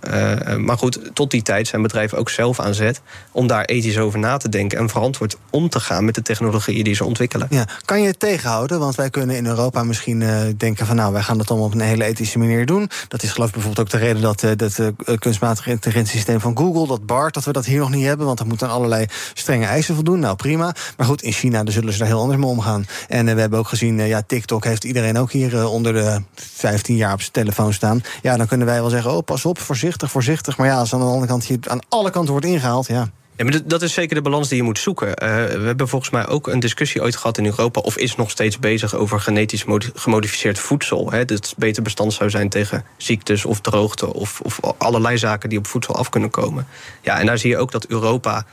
maar goed, tot die tijd zijn bedrijven ook zelf aan zet... om daar ethisch over na te denken... en verantwoord om te gaan met de technologieën die ze ontwikkelen. Ja. Kan je het tegenhouden? Want kunnen in Europa misschien uh, denken van nou, wij gaan dat allemaal op een hele ethische manier doen. Dat is geloof ik bijvoorbeeld ook de reden dat het uh, uh, kunstmatige intelligentiesysteem van Google, dat BART, dat we dat hier nog niet hebben, want dat moet aan allerlei strenge eisen voldoen. Nou prima. Maar goed, in China daar zullen ze daar heel anders mee omgaan. En we hebben ook gezien, ja, TikTok heeft iedereen ook hier onder de 15 jaar op zijn telefoon staan. Ja, dan kunnen wij wel zeggen, oh pas op, voorzichtig, voorzichtig. Maar ja, als aan de andere kant hier aan alle kanten wordt ingehaald, ja. Ja, maar dat is zeker de balans die je moet zoeken. Uh, we hebben volgens mij ook een discussie ooit gehad in Europa... of is nog steeds bezig over genetisch gemodificeerd voedsel. Hè, dat beter bestand zou zijn tegen ziektes of droogte... Of, of allerlei zaken die op voedsel af kunnen komen. Ja, en daar zie je ook dat Europa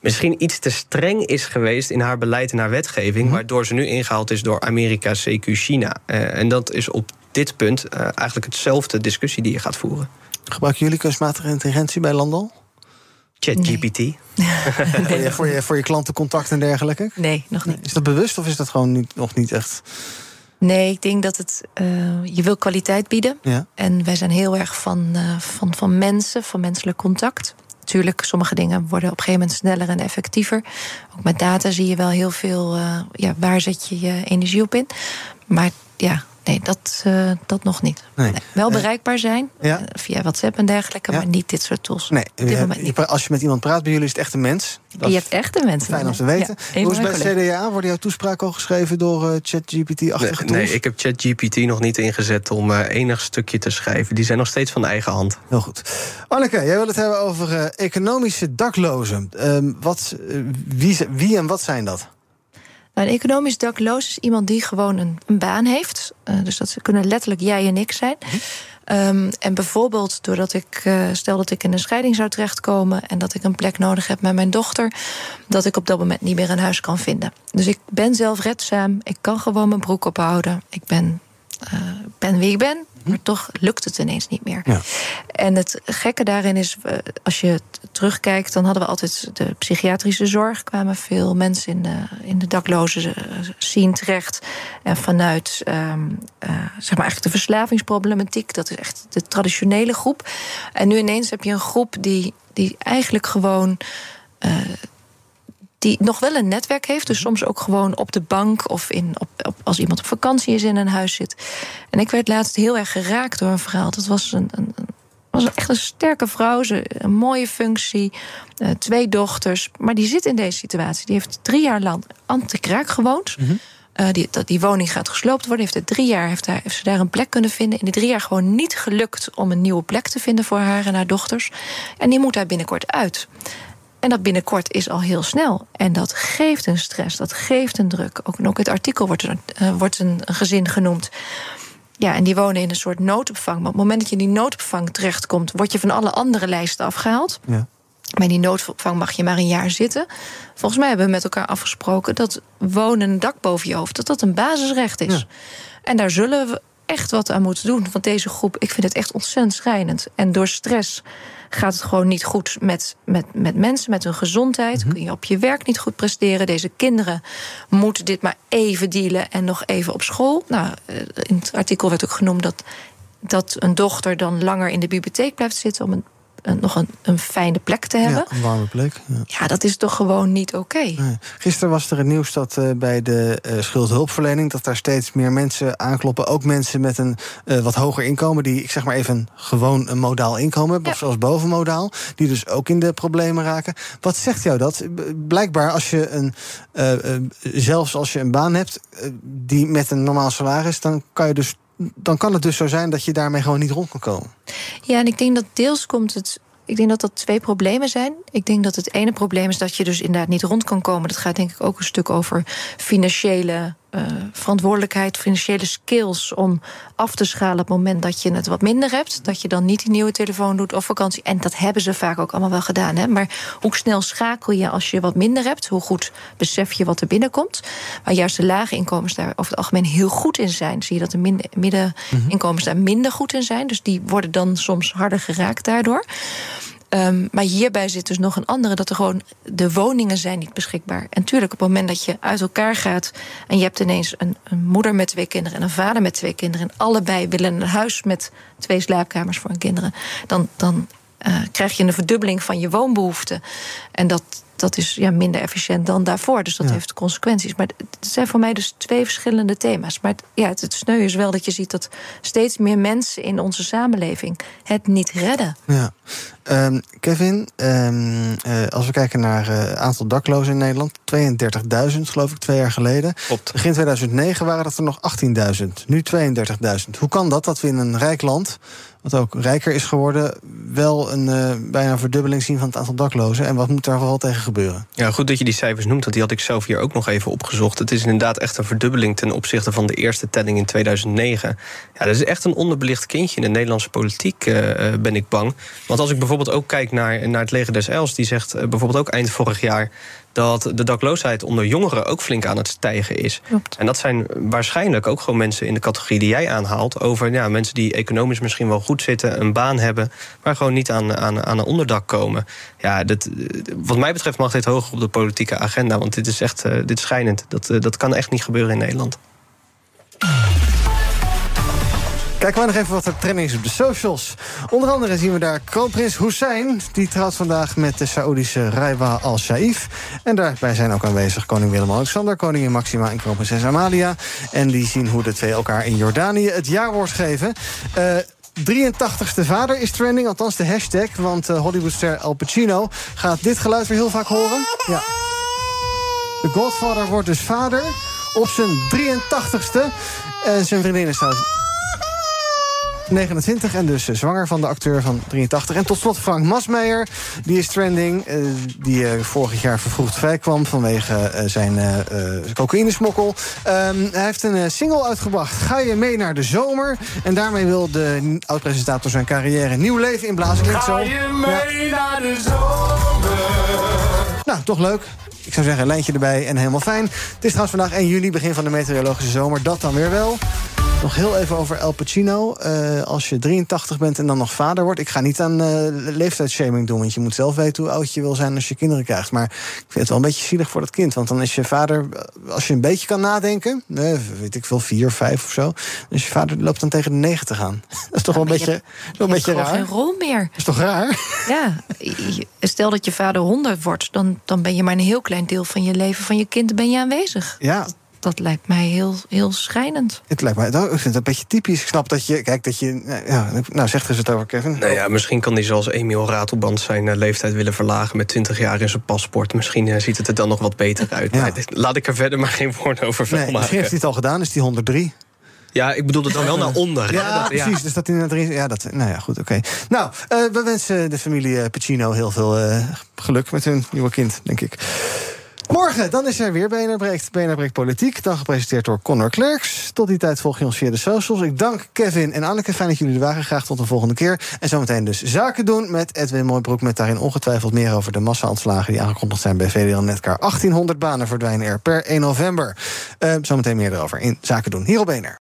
misschien iets te streng is geweest in haar beleid en haar wetgeving... Mm waardoor ze nu ingehaald is door Amerika, CQ, China. Uh, en dat is op dit punt uh, eigenlijk hetzelfde discussie die je gaat voeren. Gebruiken jullie kunstmatige intelligentie bij Landal? ChatGPT. Nee. voor, je, voor, je, voor je klantencontact en dergelijke? Nee, nog niet. Is dat bewust of is dat gewoon niet, nog niet echt? Nee, ik denk dat het. Uh, je wil kwaliteit bieden. Ja. En wij zijn heel erg van, uh, van, van mensen, van menselijk contact. Natuurlijk, sommige dingen worden op een gegeven moment sneller en effectiever. Ook met data zie je wel heel veel. Uh, ja, waar zet je je energie op in? Maar ja, nee, dat, uh, dat nog niet. Nee. Nee. Wel bereikbaar zijn ja. uh, via WhatsApp en dergelijke, Ja. maar niet dit soort tools. Nee, dit moment niet. als je met iemand praat bij jullie is het echt een mens. Dat Je hebt echte mensen. fijn om te weten. Ja, een Hoe is bij het. CDA? Worden jouw toespraken al geschreven door eh, ChatGPT-achtige Nee, nee, ik heb ChatGPT nog niet ingezet om uh, enig stukje te schrijven. Die zijn nog steeds van eigen hand. Heel goed. Anneke, jij wil het hebben over eh, economische daklozen. Ehm, wat, eh, wie, wie en wat zijn dat? Een economisch dakloos is iemand die gewoon een, een baan heeft. Eh, dus dat kunnen letterlijk jij en ik zijn. Ehm, en bijvoorbeeld doordat ik, eh, stel dat ik in een scheiding zou terechtkomen en dat ik een plek nodig heb met mijn dochter, dat ik op dat moment niet meer een huis kan vinden. Dus ik ben zelfredzaam, ik kan gewoon mijn broek ophouden. Ik ben, eh, ben wie ik ben, maar toch lukt het ineens niet meer. Ja. En het gekke daarin is, als je terugkijkt, dan hadden we altijd de psychiatrische zorg. kwamen veel mensen in de, in de daklozen eh, zien terecht. En vanuit ehm, eh, zeg maar eigenlijk de verslavingsproblematiek, dat is echt de traditionele groep. En nu ineens heb je een groep die, die eigenlijk gewoon. eh, die nog wel een netwerk heeft. Dus soms ook gewoon op de bank of in, op, op, als iemand op vakantie is in een huis zit. En ik werd laatst heel erg geraakt door een verhaal. Dat was een, een, was echt een sterke vrouw, ze, een mooie functie, eh, twee dochters. Maar die zit in deze situatie. Die heeft drie jaar lang anti-kraak gewoond. Eh, die, dat, die woning gaat gesloopt worden. Heeft er drie jaar heeft, daar, heeft ze daar een plek kunnen vinden. In die drie jaar gewoon niet gelukt om een nieuwe plek te vinden voor haar en haar dochters. En die moet daar binnenkort uit. En dat binnenkort is al heel snel. En dat geeft een stress, dat geeft een druk. Ook, in het artikel wordt, er, eh, wordt een, gezin genoemd. Ja, en die wonen in een soort noodopvang. Maar op het moment dat je in die noodopvang terechtkomt, word je van alle andere lijsten afgehaald. Ja. In die noodopvang mag je maar een jaar zitten. Volgens mij hebben we met elkaar afgesproken dat wonen een dak boven je hoofd, dat dat een basisrecht is. En daar zullen we echt wat aan moeten doen. Want deze groep, ik vind het echt ontzettend schrijnend. En door stress gaat het gewoon niet goed met, met, met mensen, met hun gezondheid. Kun je op je werk niet goed presteren. Deze kinderen moeten dit maar even dealen en nog even op school. Nou, eh, in het artikel werd ook genoemd dat, dat een dochter dan langer in de bibliotheek blijft zitten om een een, nog een, een fijne plek te hebben. Ja, een warme plek. Ja, ja dat is toch gewoon niet oké. Nee. Gisteren was er het nieuws dat uh, bij de uh, schuldhulpverlening... dat daar steeds meer mensen aankloppen. Ook mensen met een uh, wat hoger inkomen... die, ik zeg maar even, gewoon een modaal inkomen hebben... of zelfs bovenmodaal, die dus ook in de problemen raken. Wat zegt jou dat? Blijkbaar als je een... zelfs als je een baan hebt die met een normaal salaris... dan kan je dus dan kan het dus zo zijn dat je daarmee gewoon niet rond kan komen. Ja, en ik denk dat deels komt het. Ik denk dat dat twee problemen zijn. Ik denk dat het ene probleem is dat je dus inderdaad niet rond kan komen. Dat gaat denk ik ook een stuk over financiële uh, verantwoordelijkheid, financiële skills om af te schalen op het moment dat je het wat minder hebt. Dat je dan niet die nieuwe telefoon doet of vakantie. En dat hebben ze vaak ook allemaal wel gedaan. Hè? Maar hoe snel schakel je als je wat minder hebt? Hoe goed besef je wat er binnenkomt? Waar juist de lage inkomens daar over het algemeen heel goed in zijn. Zie je dat de middeninkomens daar minder goed in zijn. Dus die worden dan soms harder geraakt daardoor. Um, maar hierbij zit dus nog een andere, dat er gewoon de woningen zijn niet beschikbaar. En tuurlijk, op het moment dat je uit elkaar gaat en je hebt ineens een, een moeder met twee kinderen en een vader met twee kinderen, en allebei willen een huis met twee slaapkamers voor hun kinderen, dan, dan uh, krijg je een verdubbeling van je woonbehoeften. En dat, dat is ja, minder efficiënt dan daarvoor. Dus dat ja. heeft consequenties. Maar het zijn voor mij dus twee verschillende thema's. Maar het, ja, het, het sneu is wel dat je ziet dat steeds meer mensen in onze samenleving het niet redden. Ja. Um, Kevin, um, uh, als we kijken naar het uh, aantal daklozen in Nederland, 32.000 geloof ik twee jaar geleden. Klopt. Begin 2009 waren dat er nog 18.000, nu 32.000. Hoe kan dat dat we in een rijk land wat ook rijker is geworden, wel een uh, bijna verdubbeling zien van het aantal daklozen. En wat moet daar vooral tegen gebeuren? Ja, goed dat je die cijfers noemt, want die had ik zelf hier ook nog even opgezocht. Het is inderdaad echt een verdubbeling ten opzichte van de eerste telling in 2009. Ja, dat is echt een onderbelicht kindje in de Nederlandse politiek, uh, ben ik bang. Want als ik bijvoorbeeld ook kijk naar, naar het leger des Els, die zegt bijvoorbeeld ook eind vorig jaar dat de dakloosheid onder jongeren ook flink aan het stijgen is. Klopt. En dat zijn waarschijnlijk ook gewoon mensen in de categorie die jij aanhaalt. Over ja, mensen die economisch misschien wel goed zitten, een baan hebben, maar gewoon niet aan, aan, aan een onderdak komen. Ja, dat, wat mij betreft mag dit hoger op de politieke agenda. Want dit is echt uh, dit is schijnend. Dat, uh, dat kan echt niet gebeuren in Nederland. Kijken we nog even wat er trending is op de socials. Onder andere zien we daar kroonprins Hussein. Die trouwt vandaag met de Saoedische Raiwa al-Shaif. En daarbij zijn ook aanwezig koning Willem-Alexander... koningin Maxima en kroonprinses Amalia. En die zien hoe de twee elkaar in Jordanië het jaarwoord geven. Uh, 83ste vader is trending, althans de hashtag. Want uh, Hollywoodster Al Pacino gaat dit geluid weer heel vaak horen. Ja. De Godfather wordt dus vader op zijn 83ste. En zijn vriendin is trouwens 29 en dus zwanger van de acteur van 83. En tot slot Frank Masmeijer, die is trending. Uh, die uh, vorig jaar vervroegd vrij kwam vanwege zijn cocaïnesmokkel. Um, hij heeft een single uitgebracht, Ga je mee naar de zomer? En daarmee wil de oud-presentator zijn carrière nieuw leven inblazen. Ga zo. je mee ja. naar de zomer? Nou, toch leuk. Ik zou zeggen, een lijntje erbij en helemaal fijn. Het is trouwens vandaag 1 juli, begin van de meteorologische zomer. Dat dan weer wel. Nog heel even over El Pacino. Uh, als je 83 bent en dan nog vader wordt. Ik ga niet aan uh, leeftijdshaming doen. Want je moet zelf weten hoe oud je wil zijn als je kinderen krijgt. Maar ik vind het wel een beetje zielig voor dat kind. Want dan is je vader, als je een beetje kan nadenken. Weet ik veel, vier, vijf of zo. Dus je vader loopt dan tegen de 90 aan. Dat is toch wel een beetje, je, een beetje raar. geen rol meer. Dat is toch raar? Ja, stel dat je vader 100 wordt. Dan, dan ben je maar een heel klein deel van je leven van je kind ben je aanwezig. Ja, dat lijkt mij heel, heel schrijnend. Het lijkt mij, ik vind het een beetje typisch. Ik snap dat je, kijk, dat je, ja, nou zegt er het over, Kevin. Nou ja, misschien kan hij zoals Emiel Ratelband zijn uh, leeftijd willen verlagen met 20 jaar in zijn paspoort. Misschien uh, ziet het er dan nog wat beter uit. Ja. Maar, laat ik er verder maar geen woord over nee, maken. Misschien heeft hij het al gedaan, is die 103. Ja, ik bedoel het dan wel naar onder. Ja, dat, precies. Dus dat in het ja, dat, nou ja, goed, oké. Okay. Nou, uh, we wensen de familie Pacino heel veel uh, geluk met hun nieuwe kind, denk ik. Morgen, dan is er weer BNR Breekt. Politiek, dan gepresenteerd door Connor Klerks. Tot die tijd volg je ons via de socials. Ik dank Kevin en Anneke. Fijn dat jullie er waren. Graag tot de volgende keer. En zometeen dus zaken doen met Edwin Mooibroek... met daarin ongetwijfeld meer over de massa-aanslagen... die aangekondigd zijn bij VDL Netcar. 1800 banen verdwijnen er per 1 november. Uh, zometeen meer erover in Zaken doen. Hier op BNR.